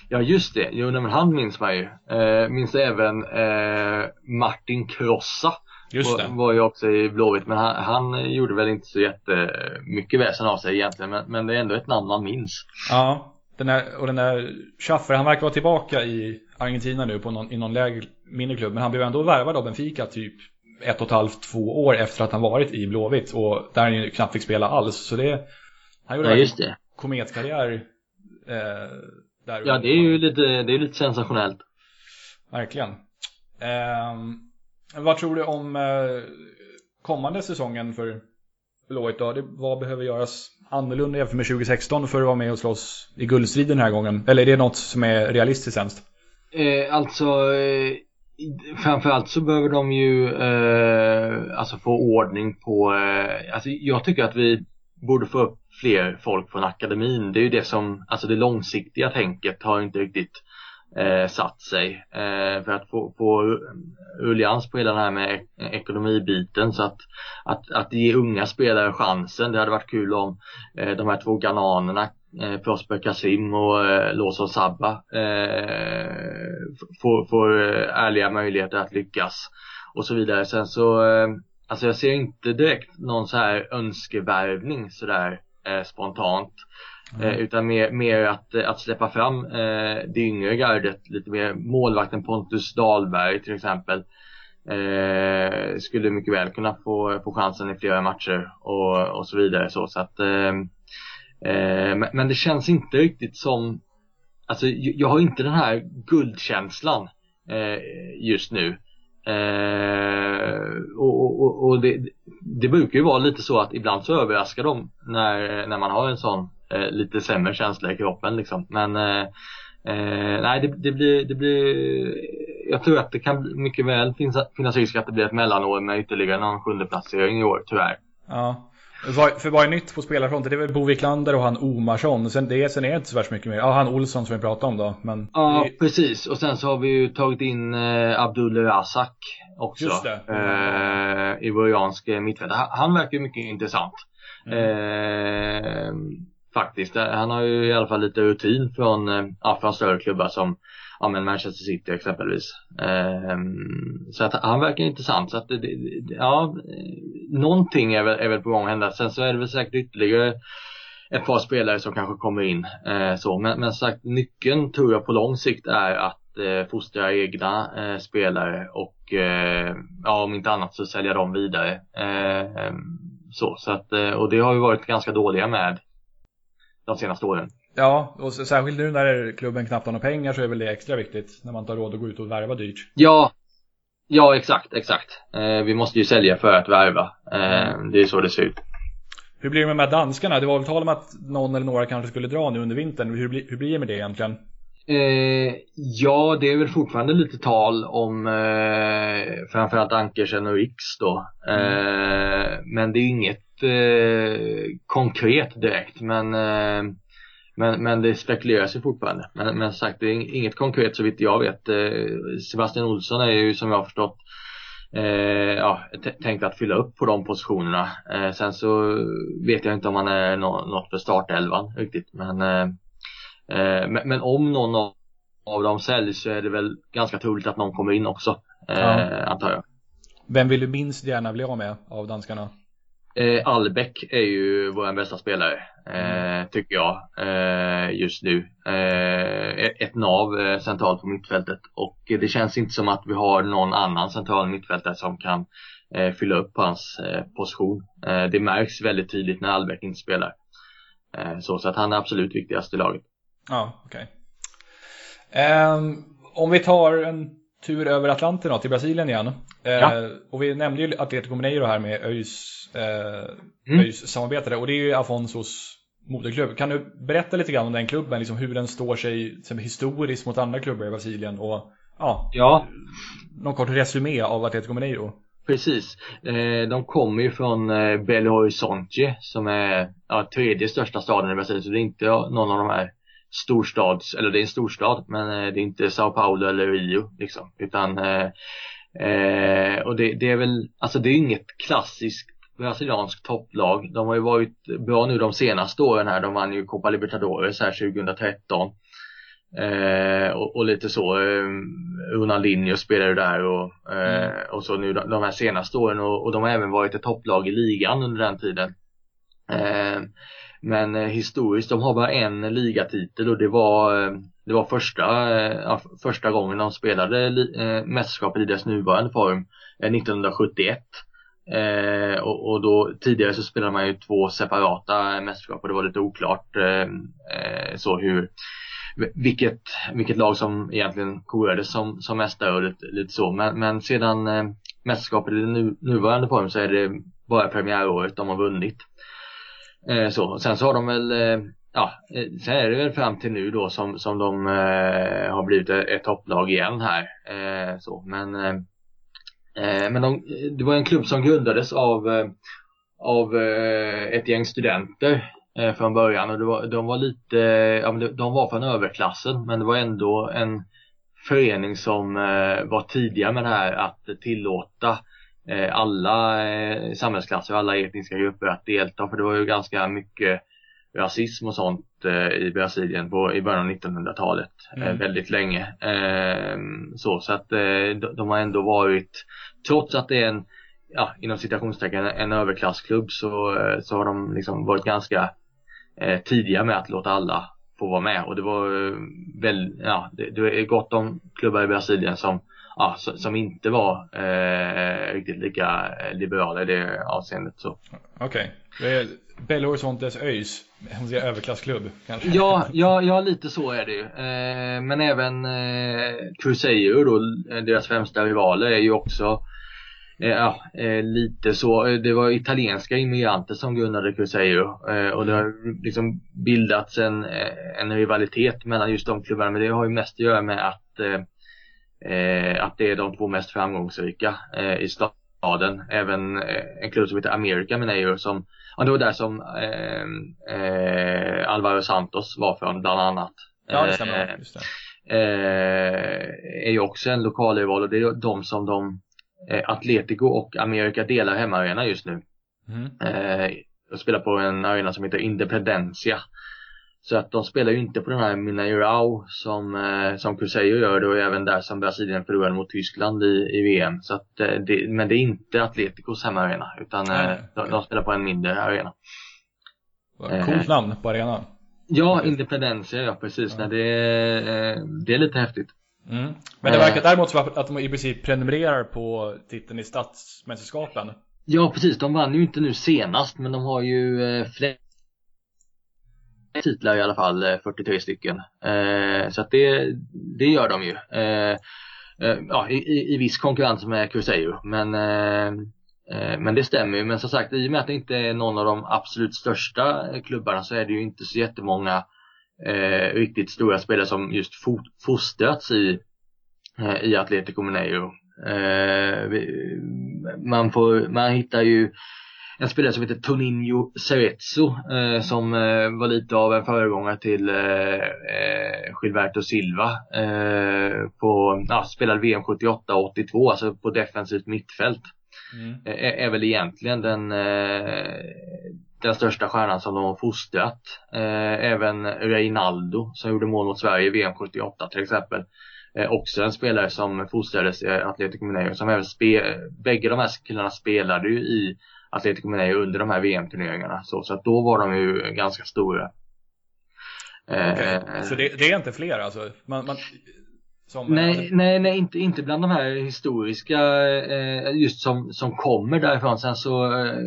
Ja just det, jo men han minns man ju. Eh, minns även eh, Martin Krossa Just det. Var ju också i Blåvitt men han, han gjorde väl inte så jättemycket väsen av sig egentligen men, men det är ändå ett namn man minns. Ja, den här, och den där Schaffer, han verkar vara tillbaka i Argentina nu på någon, i någon lägre, mindre klubb men han blev ändå värvad av Benfica typ ett och ett halvt, två år efter att han varit i Blåvitt och där han knappt fick spela alls så det han gjorde ja, just det. kometkarriär eh, där Ja det är ju lite, det är lite sensationellt Verkligen um, vad tror du om eh, kommande säsongen för Blåvitt då? vad behöver göras annorlunda jämfört med 2016 för att vara med och slåss i guldstriden den här gången? Eller är det något som är realistiskt sämst? Eh, alltså eh, framförallt så behöver de ju eh, alltså få ordning på, eh, alltså jag tycker att vi borde få upp fler folk från akademin. Det är ju det som, alltså det långsiktiga tänket har inte riktigt eh, satt sig. Eh, för att få, få ruljans på hela den här med ekonomibiten så att, att, att ge unga spelare chansen. Det hade varit kul om eh, de här två ghananerna eh, Prosper Kasim och eh, Lawson Sabba eh, får, får eh, ärliga möjligheter att lyckas och så vidare. Sen så, eh, alltså jag ser inte direkt någon så här önskevärvning sådär eh, spontant. Mm. Eh, utan mer, mer att, eh, att släppa fram eh, det yngre gardet, lite mer målvakten Pontus Dahlberg till exempel. Eh, skulle mycket väl kunna få, få chansen i flera matcher och, och så vidare så, så att eh, eh men, men det känns inte riktigt som Alltså jag har inte den här guldkänslan eh, just nu Eh, och, och, och det, det, brukar ju vara lite så att ibland så överraskar de när, när man har en sån eh, lite sämre känsla i kroppen liksom. Men eh, eh, nej, det, det, blir, det blir Jag tror att det kan mycket väl finnas, finnas risk att det blir ett mellanår med ytterligare någon sjunde placering i år, tyvärr. Ja. För vad är nytt på spelarfronten? Det är väl Bo Wiklander och han Omarsson. Sen, det, sen är det inte så värst mycket mer. Ja, han Olsson som vi pratade om då. Men ja, precis. Och sen så har vi ju tagit in eh, Abdul Razak också. Just det. Eh, Ivoriansk mittfältare. Han, han verkar ju mycket intressant. Mm. Eh, faktiskt. Eh, han har ju i alla fall lite rutin från, eh, ja, från större klubbar som ja, men Manchester City exempelvis. Ehm, så att han verkar intressant. Så att ja, någonting är väl, är väl på gång att hända. Sen så är det väl säkert ytterligare ett par spelare som kanske kommer in. Eh, så. Men, men sagt, nyckeln tror jag på lång sikt är att eh, fostra egna eh, spelare och eh, ja, om inte annat så sälja dem vidare. Eh, så, så att, och det har vi varit ganska dåliga med de senaste åren. Ja, och särskilt nu när klubben knappt har några pengar så är väl det extra viktigt när man inte har råd att gå ut och värva dyrt. Ja, ja exakt, exakt. Eh, vi måste ju sälja för att värva. Eh, det är så det ser ut. Hur blir det med de här danskarna? Det var väl tal om att någon eller några kanske skulle dra nu under vintern. Hur, blir, hur blir det med det egentligen? Eh, ja, det är väl fortfarande lite tal om eh, framförallt Ankersen och Riks då. Eh, men det är inget eh, konkret direkt. Men, eh, men, men det spekuleras ju fortfarande. Men, men sagt, det är inget konkret så vitt jag vet. Eh, Sebastian Olsson är ju som jag har förstått eh, ja, tänkt att fylla upp på de positionerna. Eh, sen så vet jag inte om han är no något för startelvan riktigt. Men, eh, men, men, om någon av, av dem säljs så är det väl ganska troligt att någon kommer in också. Eh, ja. Antar jag. Vem vill du minst gärna bli av med av danskarna? Eh, Albeck är ju vår bästa spelare, eh, tycker jag, eh, just nu. Eh, ett nav eh, centralt på mittfältet och det känns inte som att vi har någon annan central mittfältare som kan eh, fylla upp hans position. det märks väldigt tydligt när Albeck inte spelar. så, så att han är absolut viktigast i laget. Ja, okej. Okay. Um, ehm, om vi tar en tur över Atlanten då, till Brasilien igen. Ja. och vi nämnde ju Atletico Mineiro här med ÖIS eh, mm. samarbetare och det är ju Afonsos moderklubb. Kan du berätta lite grann om den klubben, liksom hur den står sig historiskt mot andra klubbar i Brasilien och ja, ja. någon kort resumé av Atletico Mineiro? Precis. Eh, de kommer ju från eh, Belo Horizonte som är ja, tredje största staden i Brasilien så det är inte någon av de här storstads, eller det är en storstad men eh, det är inte Sao Paulo eller Rio liksom utan eh, och det, det, är väl, alltså det är inget klassiskt brasilianskt topplag. De har ju varit bra nu de senaste åren här. De vann ju Copa Libertadores här 2013. Eh, och, och, lite så. Eh, Ronaldinho spelade där och, eh, mm. och så nu de, de här senaste åren och, och, de har även varit ett topplag i ligan under den tiden. Eh, men eh, historiskt, de har bara en ligatitel och det var, eh, det var första, eh, första gången de spelade eh, mästerskapet i dess nuvarande form eh, 1971. Eh, och, och, då tidigare så spelade man ju två separata mästerskap och det var lite oklart eh, eh så hur vilket, vilket lag som egentligen korades som, som mästare och lite, lite så. Men, men sedan eh, mästerskapet i nu, nuvarande form så är det bara premiäråret de har vunnit. Eh, så. Sen så har de väl eh, ja, eh, så sen är det väl fram till nu då som, som de eh, har blivit ett, topplag igen här. Eh, så. Men eh, eh, men de, det var en klubb som grundades av, eh, av eh, ett gäng studenter från början och var, de var lite, ja, de var från överklassen men det var ändå en förening som var tidiga med det här att tillåta alla samhällsklasser och alla etniska grupper att delta för det var ju ganska mycket rasism och sånt i Brasilien på, i början av 1900-talet mm. väldigt länge. så så att de har ändå varit trots att det är en, ja, inom citationstecken, en överklassklubb så, eh, så har de liksom varit ganska eh, tidiga med att låta alla få vara med och det var eh, väl, ja, det, det är gott om klubbar i Brasilien som, ja, som inte var eh, riktigt lika eh, liberala i det avseendet så. Okej, okay. Belo Horizontes ÖIS, en överklassklubb kanske? Ja, ja, ja, lite så är det ju. Eh, men även eh, Cruzeiro då, deras främsta rivaler är ju också Eh, ja, eh, lite så. Det var italienska immigranter som grundade Cruzeiro och det har liksom bildats en, en rivalitet mellan just de klubbarna men det har ju mest att göra med att, att det är de två mest framgångsrika i staden. Även en klubb som heter America Mineiro som, ja det var där som eh, Alvaro Santos var från bland annat. Ja, det stämmer. Just det. är ju också en lokalrival och det är de som de eh, Atletico och America delar hemmaarena just nu. Mm. Eh, och spelar på en arena som heter Independencia. Så att de spelar ju inte på den här Mineirao som, eh, som Cruzeiro gör det och även där som Brasilien förlorade mot Tyskland i, i VM. Så att, eh, det, men det är inte Atleticos hemmaarena utan eh, de, de, spelar på en mindre arena. Coolt namn på arenan. Ja, Independencia, ja precis. Ja. Det, är, det är lite häftigt. Mm. Men det verkar däremot som att de i princip prenumererar på titeln i stadsmästerskapen. Ja precis, de vann ju inte nu senast men de har ju eh, titlar i alla fall, eh, 43 stycken. Eh, så att det, det gör de ju. Eh, ja, i, i viss konkurrens med Crusader. Men, men det stämmer ju. Men som sagt, i och med att det inte är någon av de absolut största klubbarna så är det ju inte så jättemånga eh, riktigt stora spelare som just fostrats i, eh, i Atletico Mineiro. Eh, man, får, man hittar ju en spelare som heter Toninho Cerezo eh, som eh, var lite av en föregångare till eh, eh Gilberto Silva. Eh, på, ja, spelade VM 78 och 82, alltså på defensivt mittfält. Mm. Är, är, väl egentligen den, den största stjärnan som de har fostrat. även Reinaldo som gjorde mål mot Sverige i VM 78 till exempel eh, också en spelare som fostrades i Atletico Mineiro som även spe, bägge de här killarna spelade ju i Atletico Mineiro under de här VM-turneringarna så, så att då var de ju ganska stora. Okay. Eh, så det, det, är inte fler alltså? Man, man, som, nej, alltså... nej, nej, inte, inte bland de här historiska eh, just som, som kommer därifrån. Sen så eh,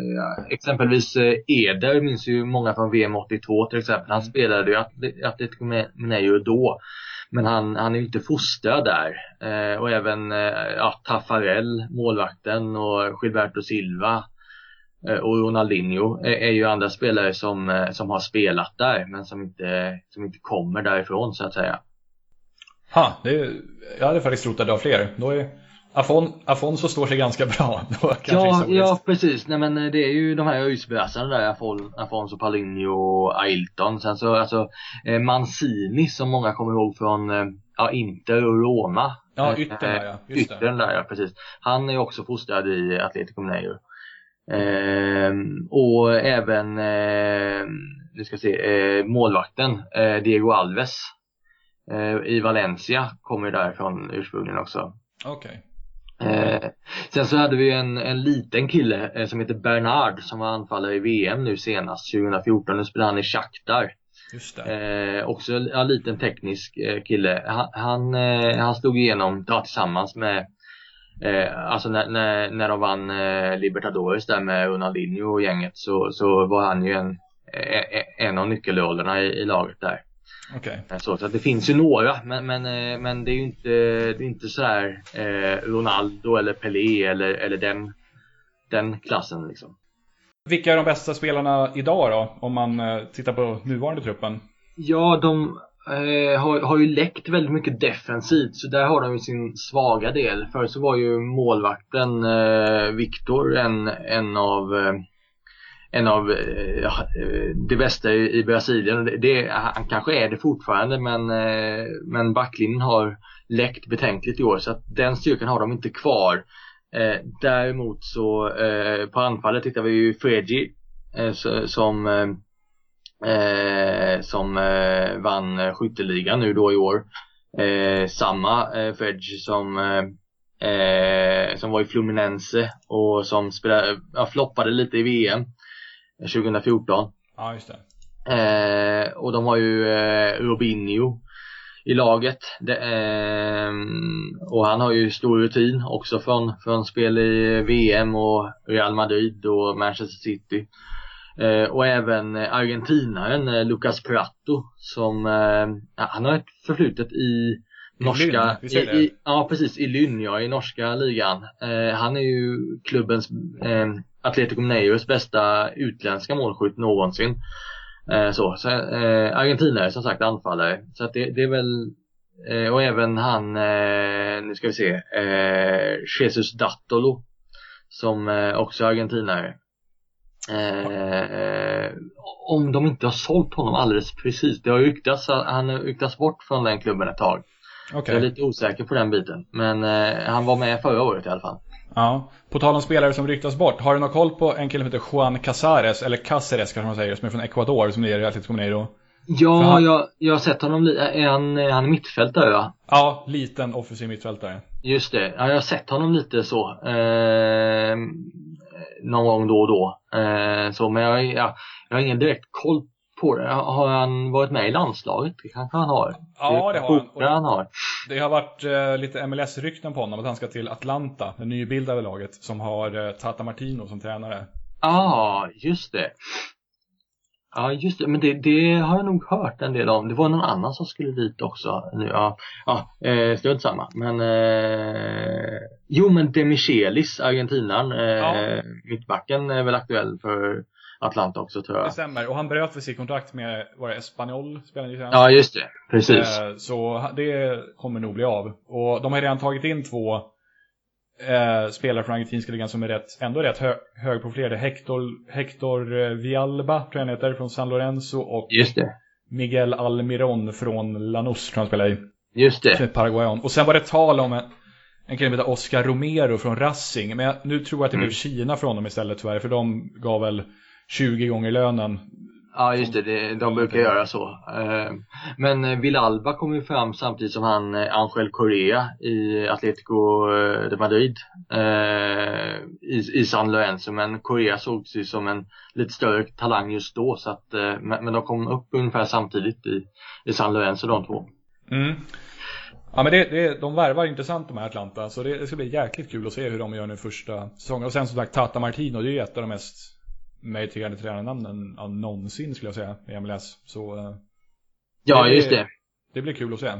exempelvis eh, Eder minns ju många från VM 82 till exempel. Han mm. spelade ju Atletico Mineiro då. Men han, han är ju inte fostrad där. Eh, och även eh, ja, Taffarel, målvakten och Gilberto Silva eh, och Ronaldinho är, är, ju andra spelare som, eh, som har spelat där men som inte, som inte kommer därifrån så att säga. Ha, det är, jag hade faktiskt trott att det var fler. Då är Afon, Afonso står sig ganska bra. Då ja, ja, precis. Nej, men eh, det är ju de här öjsbösarna där, Afon, Afonso Palinho och Ailton. Sen så alltså eh, Mancini som många kommer ihåg från eh, ja, Inter och Roma. Ja, yttern där ja. Just yttern där ja, precis. Han är också fostrad i Atletico Mineiro. Eh, och även, eh, nu ska se, eh, målvakten eh, Diego Alves i Valencia kommer därifrån ursprungligen också. Okej. Okay. Eh, sen så hade vi en, en liten kille eh, som heter Bernard som var anfallare i VM nu senast 2014. Nu spelar han i Shakhtar. Just det. Eh, också en liten teknisk eh, kille. Han, han, eh, han slog igenom ja, tillsammans med eh, Alltså när, när, när de vann Libertadores där med Ronaldinho och gänget så, så var han ju en, en av nyckelrollerna i, i laget där. Okay. Så, så det finns ju några, men, men, eh, men det är ju inte, det är inte sådär eh, Ronaldo eller Pelé eller, eller den, den klassen liksom. Vilka är de bästa spelarna idag då, om man eh, tittar på nuvarande truppen? Ja, de eh, har, har ju läckt väldigt mycket defensivt, så där har de ju sin svaga del. Förr så var ju målvakten eh, Viktor en, en av eh, en av eh, ja, eh, det bästa i, Brasilien. Det, det, han kanske är det fortfarande men, eh, men backlinjen har läckt betänkligt i år så att den styrkan har de inte kvar. Eh, däremot så eh, på anfallet tittar vi ju Fredji som som vann skytteligan nu då i år. samma eh, Fredge som som var i Fluminense och som spelade, ja, floppade lite i VM. 2014. Ja, just det. Eh, och de har ju eh, Robinho i laget. Det, eh, och han har ju stor rutin också från, från spel i VM och Real Madrid och Manchester City. Eh, och även argentinaren eh, Lucas Prato som, eh, han har ett förflutet i norska, i, i, ja precis, i Lynn ja, i norska ligan. Eh, han är ju klubbens eh, Atletico Mineiros bästa utländska målskytt någonsin. Eh, så, så eh, Argentina är som sagt anfallare. Så att det, det är väl eh, och även han, eh, nu ska vi se, eh, Jesus Dattolo som eh, också är argentinare. Eh, om de inte har sålt honom alldeles precis. Det har ryktats, han har ryktats bort från den klubben ett tag. Okay. Jag är lite osäker på den biten. Men eh, han var med förra året i alla fall. Ja, på tal om spelare som ryktas bort. Har du någon koll på en kille som heter Juan Casares, eller Caceres kanske man säger, som är från Ecuador, som är i Atletico Mineiro? Ja, han... jag, jag har sett honom. Är han, är han mittfältare va? Ja, liten offensiv mittfältare. Just det. Ja, jag har sett honom lite så. Eh, någon gång då och då. Eh, så, men jag, ja, jag har ingen direkt koll på det. Har han varit med i landslaget? Det kanske han har? Ja, det har han. han har. Det har varit eh, lite MLS-rykten på honom att han ska till Atlanta, det nybildade laget, som har eh, Tata Martino som tränare. Ja, ah, just det. Ja just det, men det, det har jag nog hört en del om. Det var någon annan som skulle dit också nu. Ja, ja eh, strunt samma. Men eh, Jo men Demichelis, argentinaren, eh, ja. mittbacken är väl aktuell för Atlanta också tror jag. Det stämmer, och han bröt för sitt kontrakt med, var det Espanyol? Spelade ja just det, precis. Eh, så det kommer nog bli av. Och de har redan tagit in två eh, spelare från argentinska ligan som är rätt, ändå rätt hö högprofilerade. Hector, Hector eh, Vialba, tror jag han heter, från San Lorenzo och. Miguel Almiron från Lanús, tror han spelar i. Just det. Paraguayan. Och sen var det tal om en, en kille som heter Oscar Romero från Racing. Men jag, nu tror jag att det mm. blev Kina från dem istället tyvärr, för de gav väl 20 gånger lönen Ja just det, det de brukar göra så. Ehm, men eh, Villalba kom ju fram samtidigt som han eh, Angel Correa i Atletico eh, de Madrid i, San Lorenzo men Correa sågs ju som en lite större talang just då så att men de kom upp ungefär samtidigt i, i San Lorenzo de två. Mm. Ja men det, det, de värvar intressant de här Atlanta så det, det ska bli jäkligt kul att se hur de gör nu första säsongen. Och sen som sagt Tata Martino det är ju ett av de mest meriterande tränarnamnen ja, någonsin skulle jag säga i MLS. Så, eh, ja, det, just det. Det blir kul att se.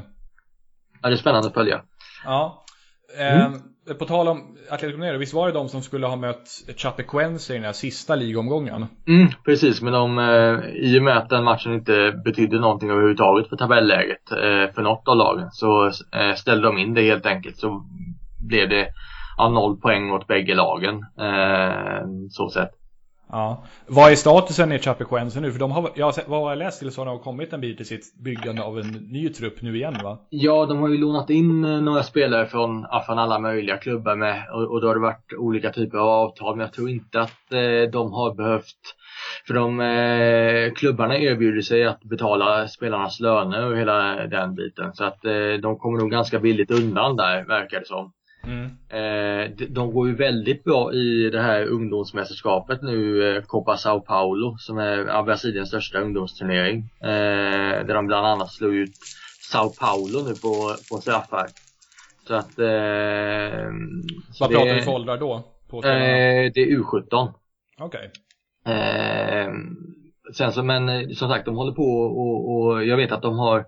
Ja, det är spännande att följa. Ja. Mm. Eh, på tal om Atletico Mineiro, visst var det de som skulle ha mött Chapecoense i den här sista ligomgången? Mm, precis, men de, eh, i och med att den matchen inte betydde någonting överhuvudtaget för tabelläget eh, för något av lagen så eh, ställde de in det helt enkelt så blev det ja, noll poäng åt bägge lagen. Eh, så sett. Ja. Vad är statusen i Chapecoense nu? För de har, jag, vad har jag läst till så har de kommit en bit i sitt byggande av en ny trupp nu igen va? Ja, de har ju lånat in eh, några spelare från, från alla möjliga klubbar med och, och då har det varit olika typer av avtal men jag tror inte att eh, de har behövt för de eh, klubbarna erbjuder sig att betala spelarnas löner och hela den biten så att eh, de kommer nog ganska billigt undan där verkar det som. Mm. Eh, de går ju väldigt bra i det här ungdomsmästerskapet nu, eh, Copa Sao Paulo, som är Brasiliens största ungdomsturnering. Eh, där de bland annat slog ut Sao Paulo nu på, på straffar. Så att... Eh, Vad pratar vi för åldrar då? På det är U17. Okej. Okay. Sen så, men som sagt, de håller på och, och jag vet att de har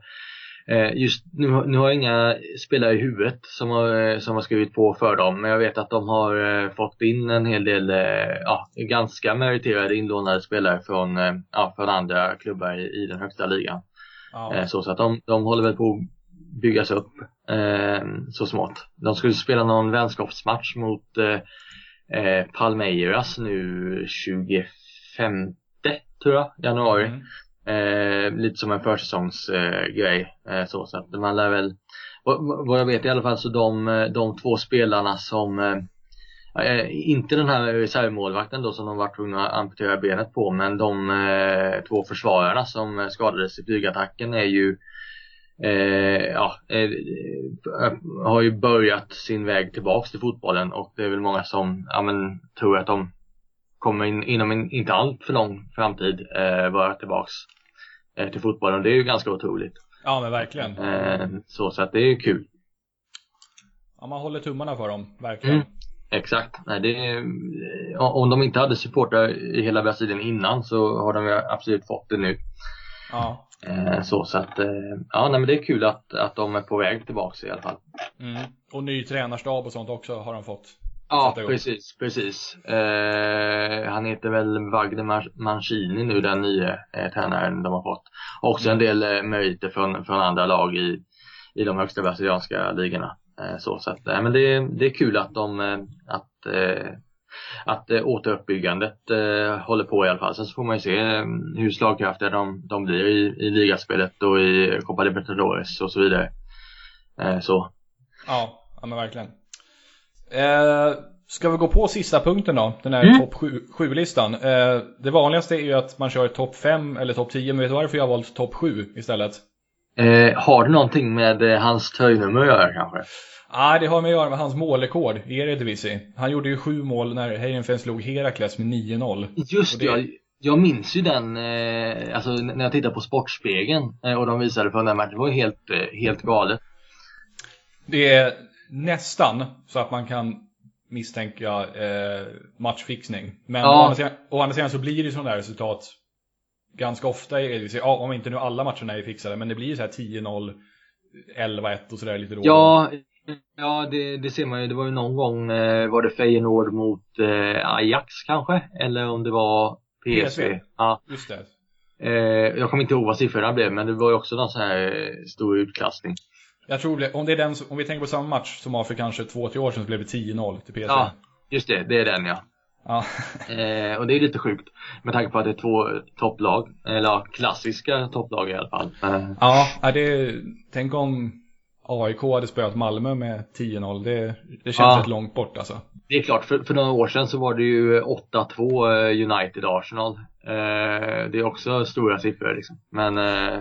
just nu, nu har jag inga spelare i huvudet som har, som har skrivit på för dem, men jag vet att de har eh, fått in en hel del, eh, ja, ganska meriterade inlånade spelare från, ja, från andra klubbar i, i den högsta ligan. Ja. Så, så att de, de håller väl på att byggas upp så smått. De skulle spela någon vänskapsmatch mot Palmeiras nu 25 tror jag, januari. Mm. Eh, lite som en försäsongsgrej. Eh, så, så att man lär väl, vad jag vet i alla fall så de, eh, de två spelarna som eh, eh, inte den här reservmålvakten då som de var tvungna att amputera benet på men de eh, två försvararna som skadades i flygattacken är ju eh, ja, eh, har ju börjat sin väg tillbaks till fotbollen och det är väl många som ja, men, tror att de kommer in, inom en inte allt för lång framtid eh, vara tillbaks eh, till fotbollen. Det är ju ganska otroligt. Ja men verkligen. Eh, så, så att det är kul. Ja man håller tummarna för dem, verkligen. Mm, exakt. Nej, det om de inte hade supportrar i hela Brasilien innan så har de absolut fått det nu. Ja. Eh, så, så att, eh, ja nej, men det är kul att, att de är på väg tillbaks i alla fall. Mm. Och ny tränarstab och sånt också har de fått. Ja, precis, precis. Eh, han heter väl Wagner Mancini nu, den nya eh, tränaren de har fått. Också en del eh, meriter från, från andra lag i, i de högsta brasilianska ligorna. Eh, så så att, eh, men det, det är kul att de, eh, att, eh, att eh, återuppbyggandet eh, håller på i alla fall. Sen så får man ju se hur slagkraftiga de, de blir i, i ligaspelet och i Copa Libertadores och så vidare. Så. Ja, ja men verkligen. Eh, ska vi gå på sista punkten då? Den här mm. topp 7-listan. Eh, det vanligaste är ju att man kör topp 5 eller topp 10, men vet du varför jag har valt topp 7 istället? Eh, har det någonting med eh, hans tröjnummer att göra kanske? Nej, ah, det har med att göra med hans målrekord i Eredivisie. Han gjorde ju sju mål när Heidenfen slog Herakles med 9-0. Just det, jag, jag minns ju den, eh, alltså när jag tittade på Sportspegeln och de visade på den där matchen, det var ju helt, helt galet. Det är nästan så att man kan misstänka eh, matchfixning. Men ja. å, andra sidan, å andra sidan så blir det sådana där resultat ganska ofta, ja, om inte nu alla matcherna är fixade, men det blir så här 10-0, 11-1 och sådär lite då. Ja, ja det, det, ser man ju. Det var ju någon gång, eh, var det Feyenoord mot eh, Ajax kanske? Eller om det var PSV? PSV. Ja. Just det. Eh, jag kommer inte ihåg vad siffrorna blev, men det var ju också någon sån här stor utklassning. Jag tror det, om det är den, om vi tänker på samma match som var för kanske två, tre år sedan så blev det 10-0 till PSV. Ja, just det, det är den ja. Ja. eh, och det är lite sjukt med tanke på att det är två topplag, eller klassiska topplag i alla fall. Eh. Ja, det, tänk om AIK hade spöat Malmö med 10-0, det, det känns ja. rätt långt bort alltså. Det är klart, för, för några år sedan så var det ju 8-2 eh, United-Arsenal. Eh, det är också stora siffror liksom. Men, eh,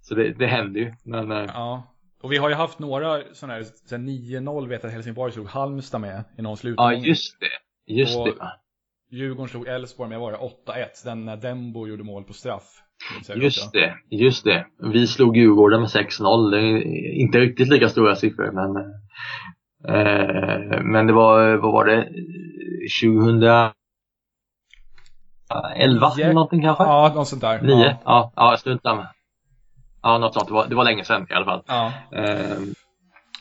så det, det händer ju. Men, eh, ja. Och vi har ju haft några sådana här, sen 9-0 vet jag att Helsingborg slog Halmstad med i någon slutomgång. Ja, just det. Just och det. Djurgården slog Elfsborg med, var det 8-1? Den när Dembo gjorde mål på straff. Just det, just det. Vi slog Djurgården med 6-0. Det är inte riktigt lika stora siffror men eh, Men det var, vad var det? 2011 yeah. någonting kanske? Ja, något sånt där. 9? Ja, ja, ja strunt med. Ja, något sånt. Det var, det var länge sedan i alla fall. Ja. Eh,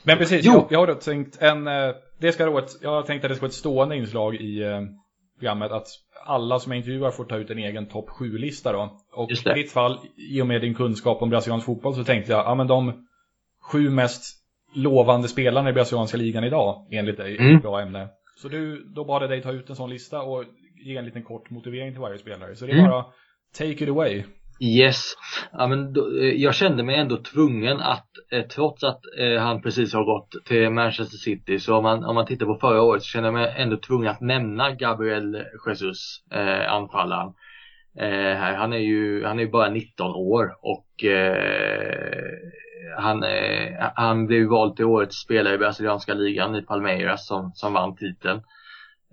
men precis, jo. jag, jag har då tänkt en, eh, det ska då ett, jag har tänkt att det ska vara ett stående inslag i eh, programmet att alla som jag intervjuar får ta ut en egen topp 7-lista då. Och i ditt fall, i och med din kunskap om brasiliansk fotboll så tänkte jag, ja men de sju mest lovande spelarna i brasilianska ligan idag, enligt dig, mm. ett bra ämne. Så du, då bad jag dig ta ut en sån lista och ge en liten kort motivering till varje spelare. Så det är mm. bara, take it away. Yes. Ja, men då, eh, jag kände mig ändå tvungen att eh, trots att eh, han precis har gått till Manchester City så om man, om man tittar på förra året så kände jag mig ändå tvungen att nämna Gabriel Jesus, eh, anfallaren. Eh. Han är ju han är bara 19 år och eh, han, eh, han blev vald till årets spelare i brasilianska ligan i Palmeiras som, som vann titeln.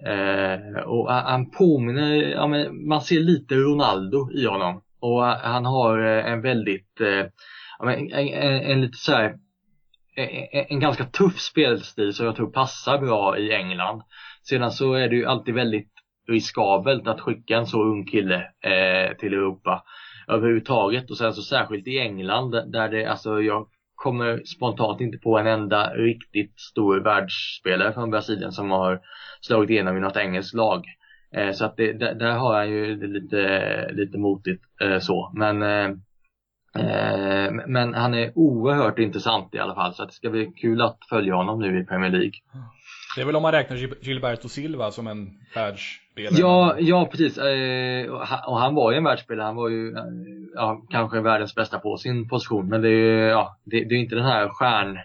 Eh, och han påminner, ja, men man ser lite Ronaldo i honom. Och han har eh, en väldigt, eh, en, en, en lite så här, en, en ganska tuff spelstil som jag tror passar bra i England. Sedan så är det ju alltid väldigt riskabelt att skicka en så ung kille eh, till Europa överhuvudtaget och sen så särskilt i England där det, alltså jag kommer spontant inte på en enda riktigt stor världsspelare från Brasilien som har slagit igenom i något engelskt lag. Eh, så att det, där, där, har han ju lite, lite motigt eh, så. Men, eh, eh, men han är oerhört intressant i alla fall. Så att det ska bli kul att följa honom nu i Premier League. Det är väl om man räknar Gilberto Silva som en världsspelare? Ja, ja precis. och han var ju en världsspelare. Han var ju ja, kanske världens bästa på sin position. Men det är, ja, det, det är inte den här stjärn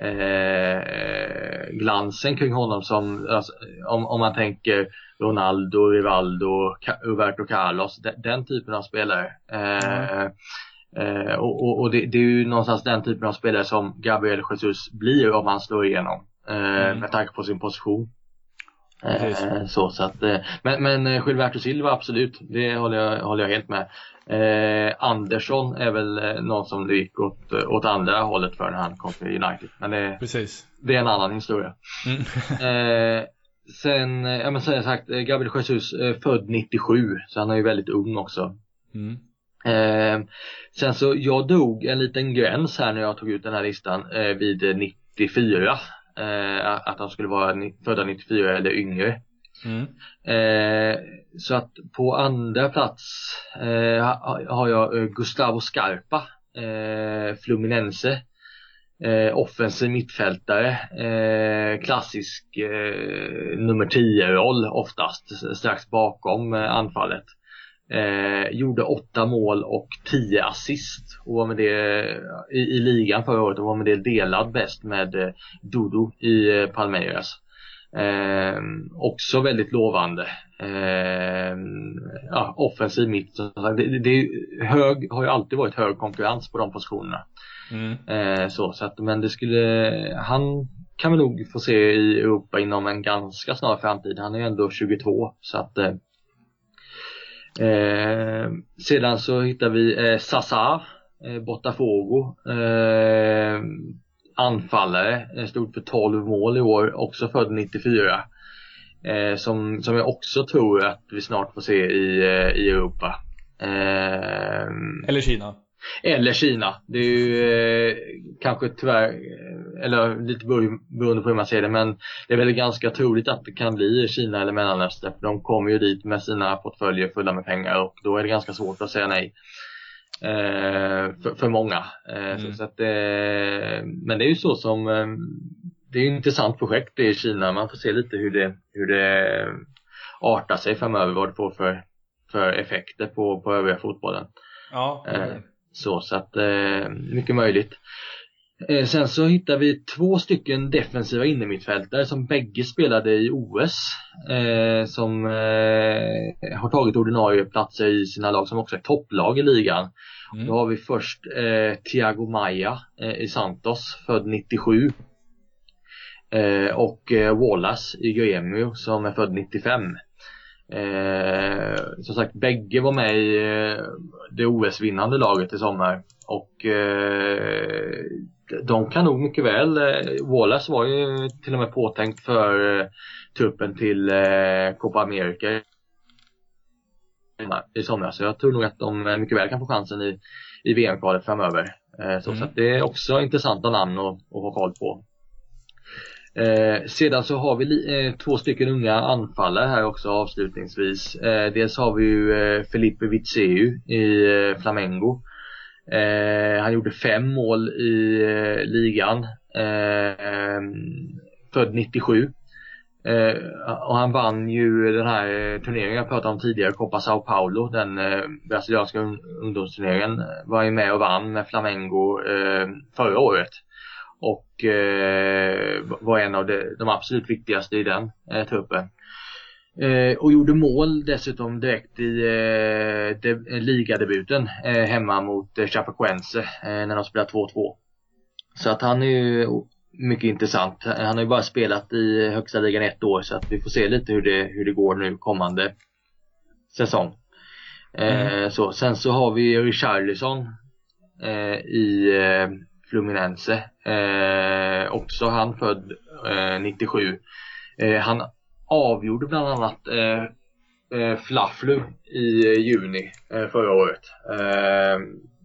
eh, glansen kring honom som, alltså, om, om man tänker Ronaldo, Rivaldo, Roberto Carlos, den, den typen av spelare. Eh, eh, och, och, och det, det, är ju någonstans den typen av spelare som Gabriel Jesus blir om han slår igenom. Eh, mm. Med tanke på sin position. Eh, så, så att, eh, men, men Gilberto Silva absolut, det håller jag, håller jag helt med. Eh, Andersson är väl eh, någon som det gick åt, eh, åt andra hållet för när han kom till United. Men det, Precis. det är en annan historia. Mm. eh, sen, eh, ja men som jag sagt, Gabriel Jesus eh, född 97, så han är ju väldigt ung också. Mm. Eh, sen så, jag drog en liten gräns här när jag tog ut den här listan eh, vid 94. Att han skulle vara födda 94 eller yngre. Mm. Eh, så att på andra plats eh, har jag eh, Gustavo Scarpa, eh, Fluminense. Eh, offensiv mittfältare, eh, klassisk eh, nummer 10-roll oftast, strax bakom eh, anfallet. Eh, gjorde åtta mål och tio assist och var med det i, i ligan förra året och var med det delad bäst med eh, Dodo i Palmeiras. Eh, också väldigt lovande. Eh, ja, offensiv mitt. Det, det hög, har ju alltid varit hög konkurrens på de positionerna. Mm. Eh, så, så att, men det skulle, han kan vi nog få se i Europa inom en ganska snar framtid. Han är ju ändå 22 så att eh, Sedan så hittar vi eh, Sasa, eh, Botafogo. Eh, anfallare, eh, stod för 12 mål i år, också född 94. Eh, som, som jag också tror att vi snart får se i, eh, i Europa. Eh, eller Kina. Eller Kina. Det är ju eh, kanske tyvärr, eh, eller lite beroende på hur man ser det, men det är väl ganska troligt att det kan bli Kina eller Mellanöstern. De kommer ju dit med sina portföljer fulla med pengar och då är det ganska svårt att säga nej. Eh, för, för, många. Eh, mm. så, så att, eh, men det är ju så som eh, det är ett intressant projekt i Kina. Man får se lite hur det, hur det artar sig framöver, vad det får för, för effekter på, på övriga fotbollen. Ja. Mm. Så, så att eh, mycket möjligt. Eh, sen så hittar vi två stycken defensiva innermittfältare som bägge spelade i OS. Eh, som eh, har tagit ordinarie platser i sina lag som också är topplag i ligan. Mm. Då har vi först eh, Thiago Maia eh, i Santos, född 97. Eh, och Wallace i Gremio som är född 95. Eh, som sagt, bägge var med i eh, det OS-vinnande laget i sommar. Och eh, de kan nog mycket väl, eh, Wallace var ju till och med påtänkt för eh, truppen till eh, Copa America i somras. Så jag tror nog att de mycket väl kan få chansen i, i VM-kvalet framöver. Eh, så, mm. så det är också intressanta namn att, att ha koll på. Eh, sedan så har vi eh, två stycken unga anfallare här också avslutningsvis. Eh, dels har vi ju eh, Felipe Vitseu i eh, Flamengo. Eh, han gjorde fem mål i eh, ligan. Eh, född 97. Eh, och han vann ju den här eh, turneringen jag pratade om tidigare, Copa Sao Paulo, den brasilianska ungdomsturneringen. Var ju med och vann med Flamengo förra året och eh, var en av de, de, absolut viktigaste i den eh, truppen. Eh, och gjorde mål dessutom direkt i eh, de, ligadebuten eh, hemma mot eh, Chapecoense eh, när de spelade 2-2. Så att han är ju mycket intressant. Han har ju bara spelat i högsta ligan ett år så att vi får se lite hur det, hur det går nu kommande säsong. Eh, mm. så, sen så har vi Richarlison eh, i Fluminense. Eh, också han född eh, 97. Eh, han avgjorde bland annat eh, eh Flufflu i juni eh, förra året. Eh,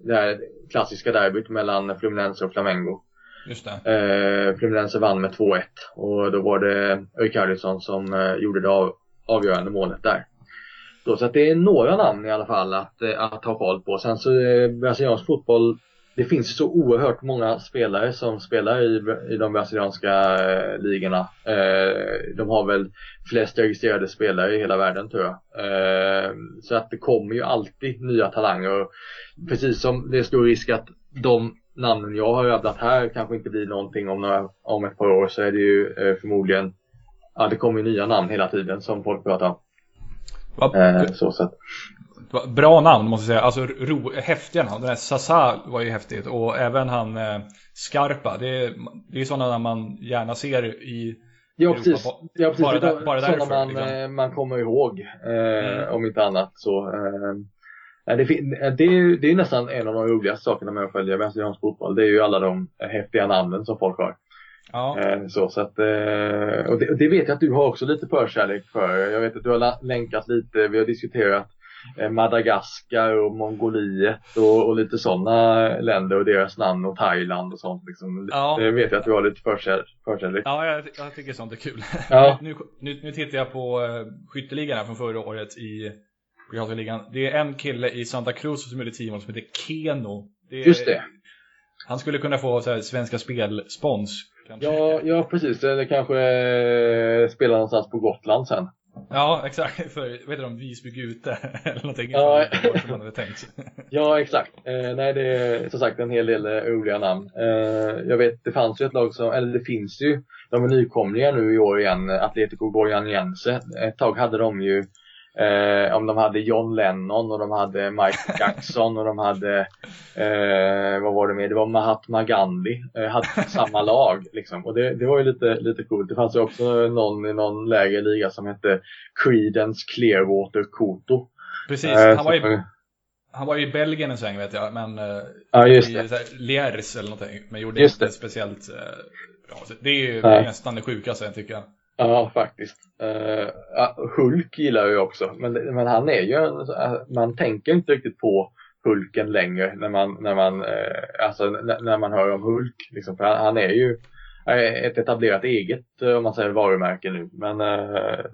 det här klassiska derbyt mellan Fluminense och Flamengo. Just. Eh, Fluminense vann med 2-1 och då var det Rikardisson som eh, gjorde det av, avgörande målet där. Då, så att det är några namn i alla fall att, att ha koll på. Sen så eh, brasiliansk fotboll det finns så oerhört många spelare som spelar i, i de brasilianska eh, ligorna. Eh, de har väl flest registrerade spelare i hela världen tror jag. Eh, så att det kommer ju alltid nya talanger. Och precis som det är stor risk att de namnen jag har rabblat här kanske inte blir någonting om, några, om ett par år så är det ju eh, förmodligen Ja det kommer ju nya namn hela tiden som folk pratar om. Eh, så, så att, Bra namn måste jag säga, alltså ro, häftiga namn. Den här Sasa var ju häftigt och även han eh, Skarpa. Det är, det är sådana man gärna ser i Ja precis, ja, precis. bara, där, bara därför. Man, liksom. Eh, man kommer ihåg, eh, mm. om inte annat. Så, eh, det, det, är, det är nästan en av de roligaste sakerna med att följa brasiliansk fotboll. Det är ju alla de häftiga namnen som folk har. Ja. Eh, så, så att, och det, det, vet jag att du har också lite förkärlek för. Jag vet att du har länkat lite, vi har diskuterat Eh, Madagaskar och Mongoliet och, och lite sådana länder och deras namn och Thailand och sånt liksom. Ja. Det vet jag att du har lite förkärlek. Ja, jag, jag, tycker sånt är kul. Ja. nu, nu, nu tittar jag på uh, skytteligan från förra året i ligan. Det är en kille i Santa Cruz som gjorde tio som heter Keno. Det är, Just det. Han skulle kunna få så här, Svenska Spel-spons. Ja, ja, precis. Eller kanske eh, spela någonstans på Gotland sen. Ja, exakt. För, vet du om Visby Gute eller någonting ja. som man hade tänkt. ja, exakt. Eh, nej, det är som sagt en hel del eh, roliga namn. Eh, jag vet, det fanns ju ett lag som, eller det finns ju, de är nykomlingar nu i år igen, Atletico Goianiense. Ett tag hade de ju Eh, om de hade John Lennon och de hade Mike Jackson och de hade, eh, vad var det mer? Det var Mahatma Gandhi, eh, hade samma lag liksom. Och det, det var ju lite, lite coolt. Det fanns ju också någon i någon lägre liga som hette Creedence Clearwater Koto. Precis, eh, han var ju han var ju i Belgien en sväng vet jag, men eh, ja, just det. Liers eller någonting, men gjorde inte det. speciellt eh, bra. Det är ju Nej. nästan det sjukaste tycker jag. Ja, faktiskt. Uh, Hulk gillar jag också, men, men han är ju en, man tänker inte riktigt på Hulken längre när man, när man, uh, alltså, när man hör om Hulk. Liksom, för han, han är ju ett etablerat eget, om man säger varumärke nu. Men,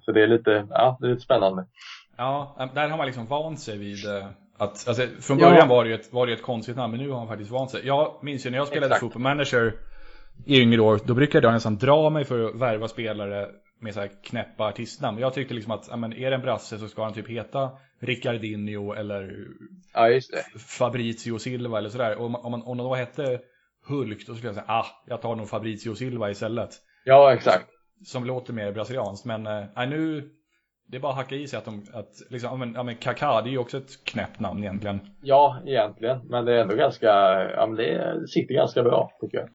så det är lite, ja, det är lite spännande. Ja, där har man liksom vant sig vid att, alltså, från början ja. var, det ett, var det ett konstigt namn, men nu har han faktiskt vant sig. Jag minns ju när jag spelade Exakt. Football Manager i yngre år, då brukade jag nästan dra mig för att värva spelare med så här knäppa artistnamn. Jag tyckte liksom att, men, är det en brasse så ska han typ heta Ricardinho eller ja, Fabrizio Silva eller sådär. Och om, man, om då hette Hulk, då skulle jag säga, ah, jag tar nog Fabrizio Silva istället. Ja, exakt. Som låter mer brasilianskt, men äh, nu, det är bara att hacka i sig att de, att liksom, men, ja men Kaká, det är ju också ett knäppt namn egentligen. Ja, egentligen, men det är ändå ganska, ja men det sitter ganska bra tycker jag.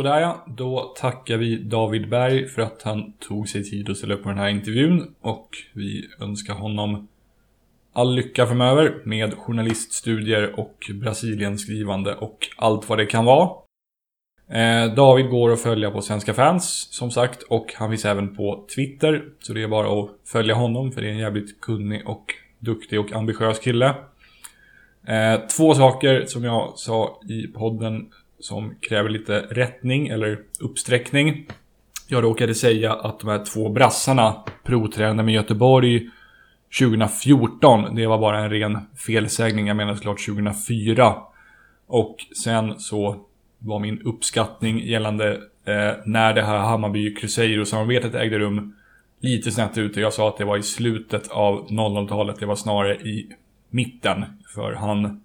Sådär ja, då tackar vi David Berg för att han tog sig tid att ställa upp på den här intervjun och vi önskar honom all lycka framöver med journaliststudier och Brasilienskrivande och allt vad det kan vara. Eh, David går att följa på Svenska fans som sagt och han finns även på Twitter så det är bara att följa honom för det är en jävligt kunnig och duktig och ambitiös kille. Eh, två saker som jag sa i podden som kräver lite rättning eller uppsträckning. Jag råkade säga att de här två brassarna provtränade med Göteborg 2014. Det var bara en ren felsägning. Jag menar såklart 2004. Och sen så var min uppskattning gällande eh, när det här Hammarby Cruzeiro-samarbetet ägde rum lite snett ute. Jag sa att det var i slutet av 00-talet. Det var snarare i mitten. För han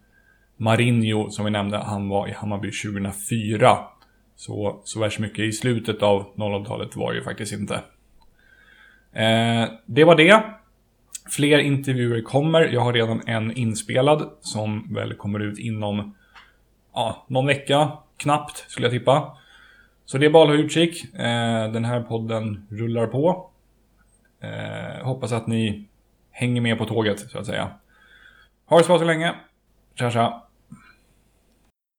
Marinho, som vi nämnde, han var i Hammarby 2004. Så, så värst mycket i slutet av 00-talet var det ju faktiskt inte. Eh, det var det. Fler intervjuer kommer. Jag har redan en inspelad som väl kommer ut inom ja, någon vecka. Knappt, skulle jag tippa. Så det är bara att hålla utkik. Eh, den här podden rullar på. Eh, hoppas att ni hänger med på tåget, så att säga. Ha det så bra så länge. Tja, tja.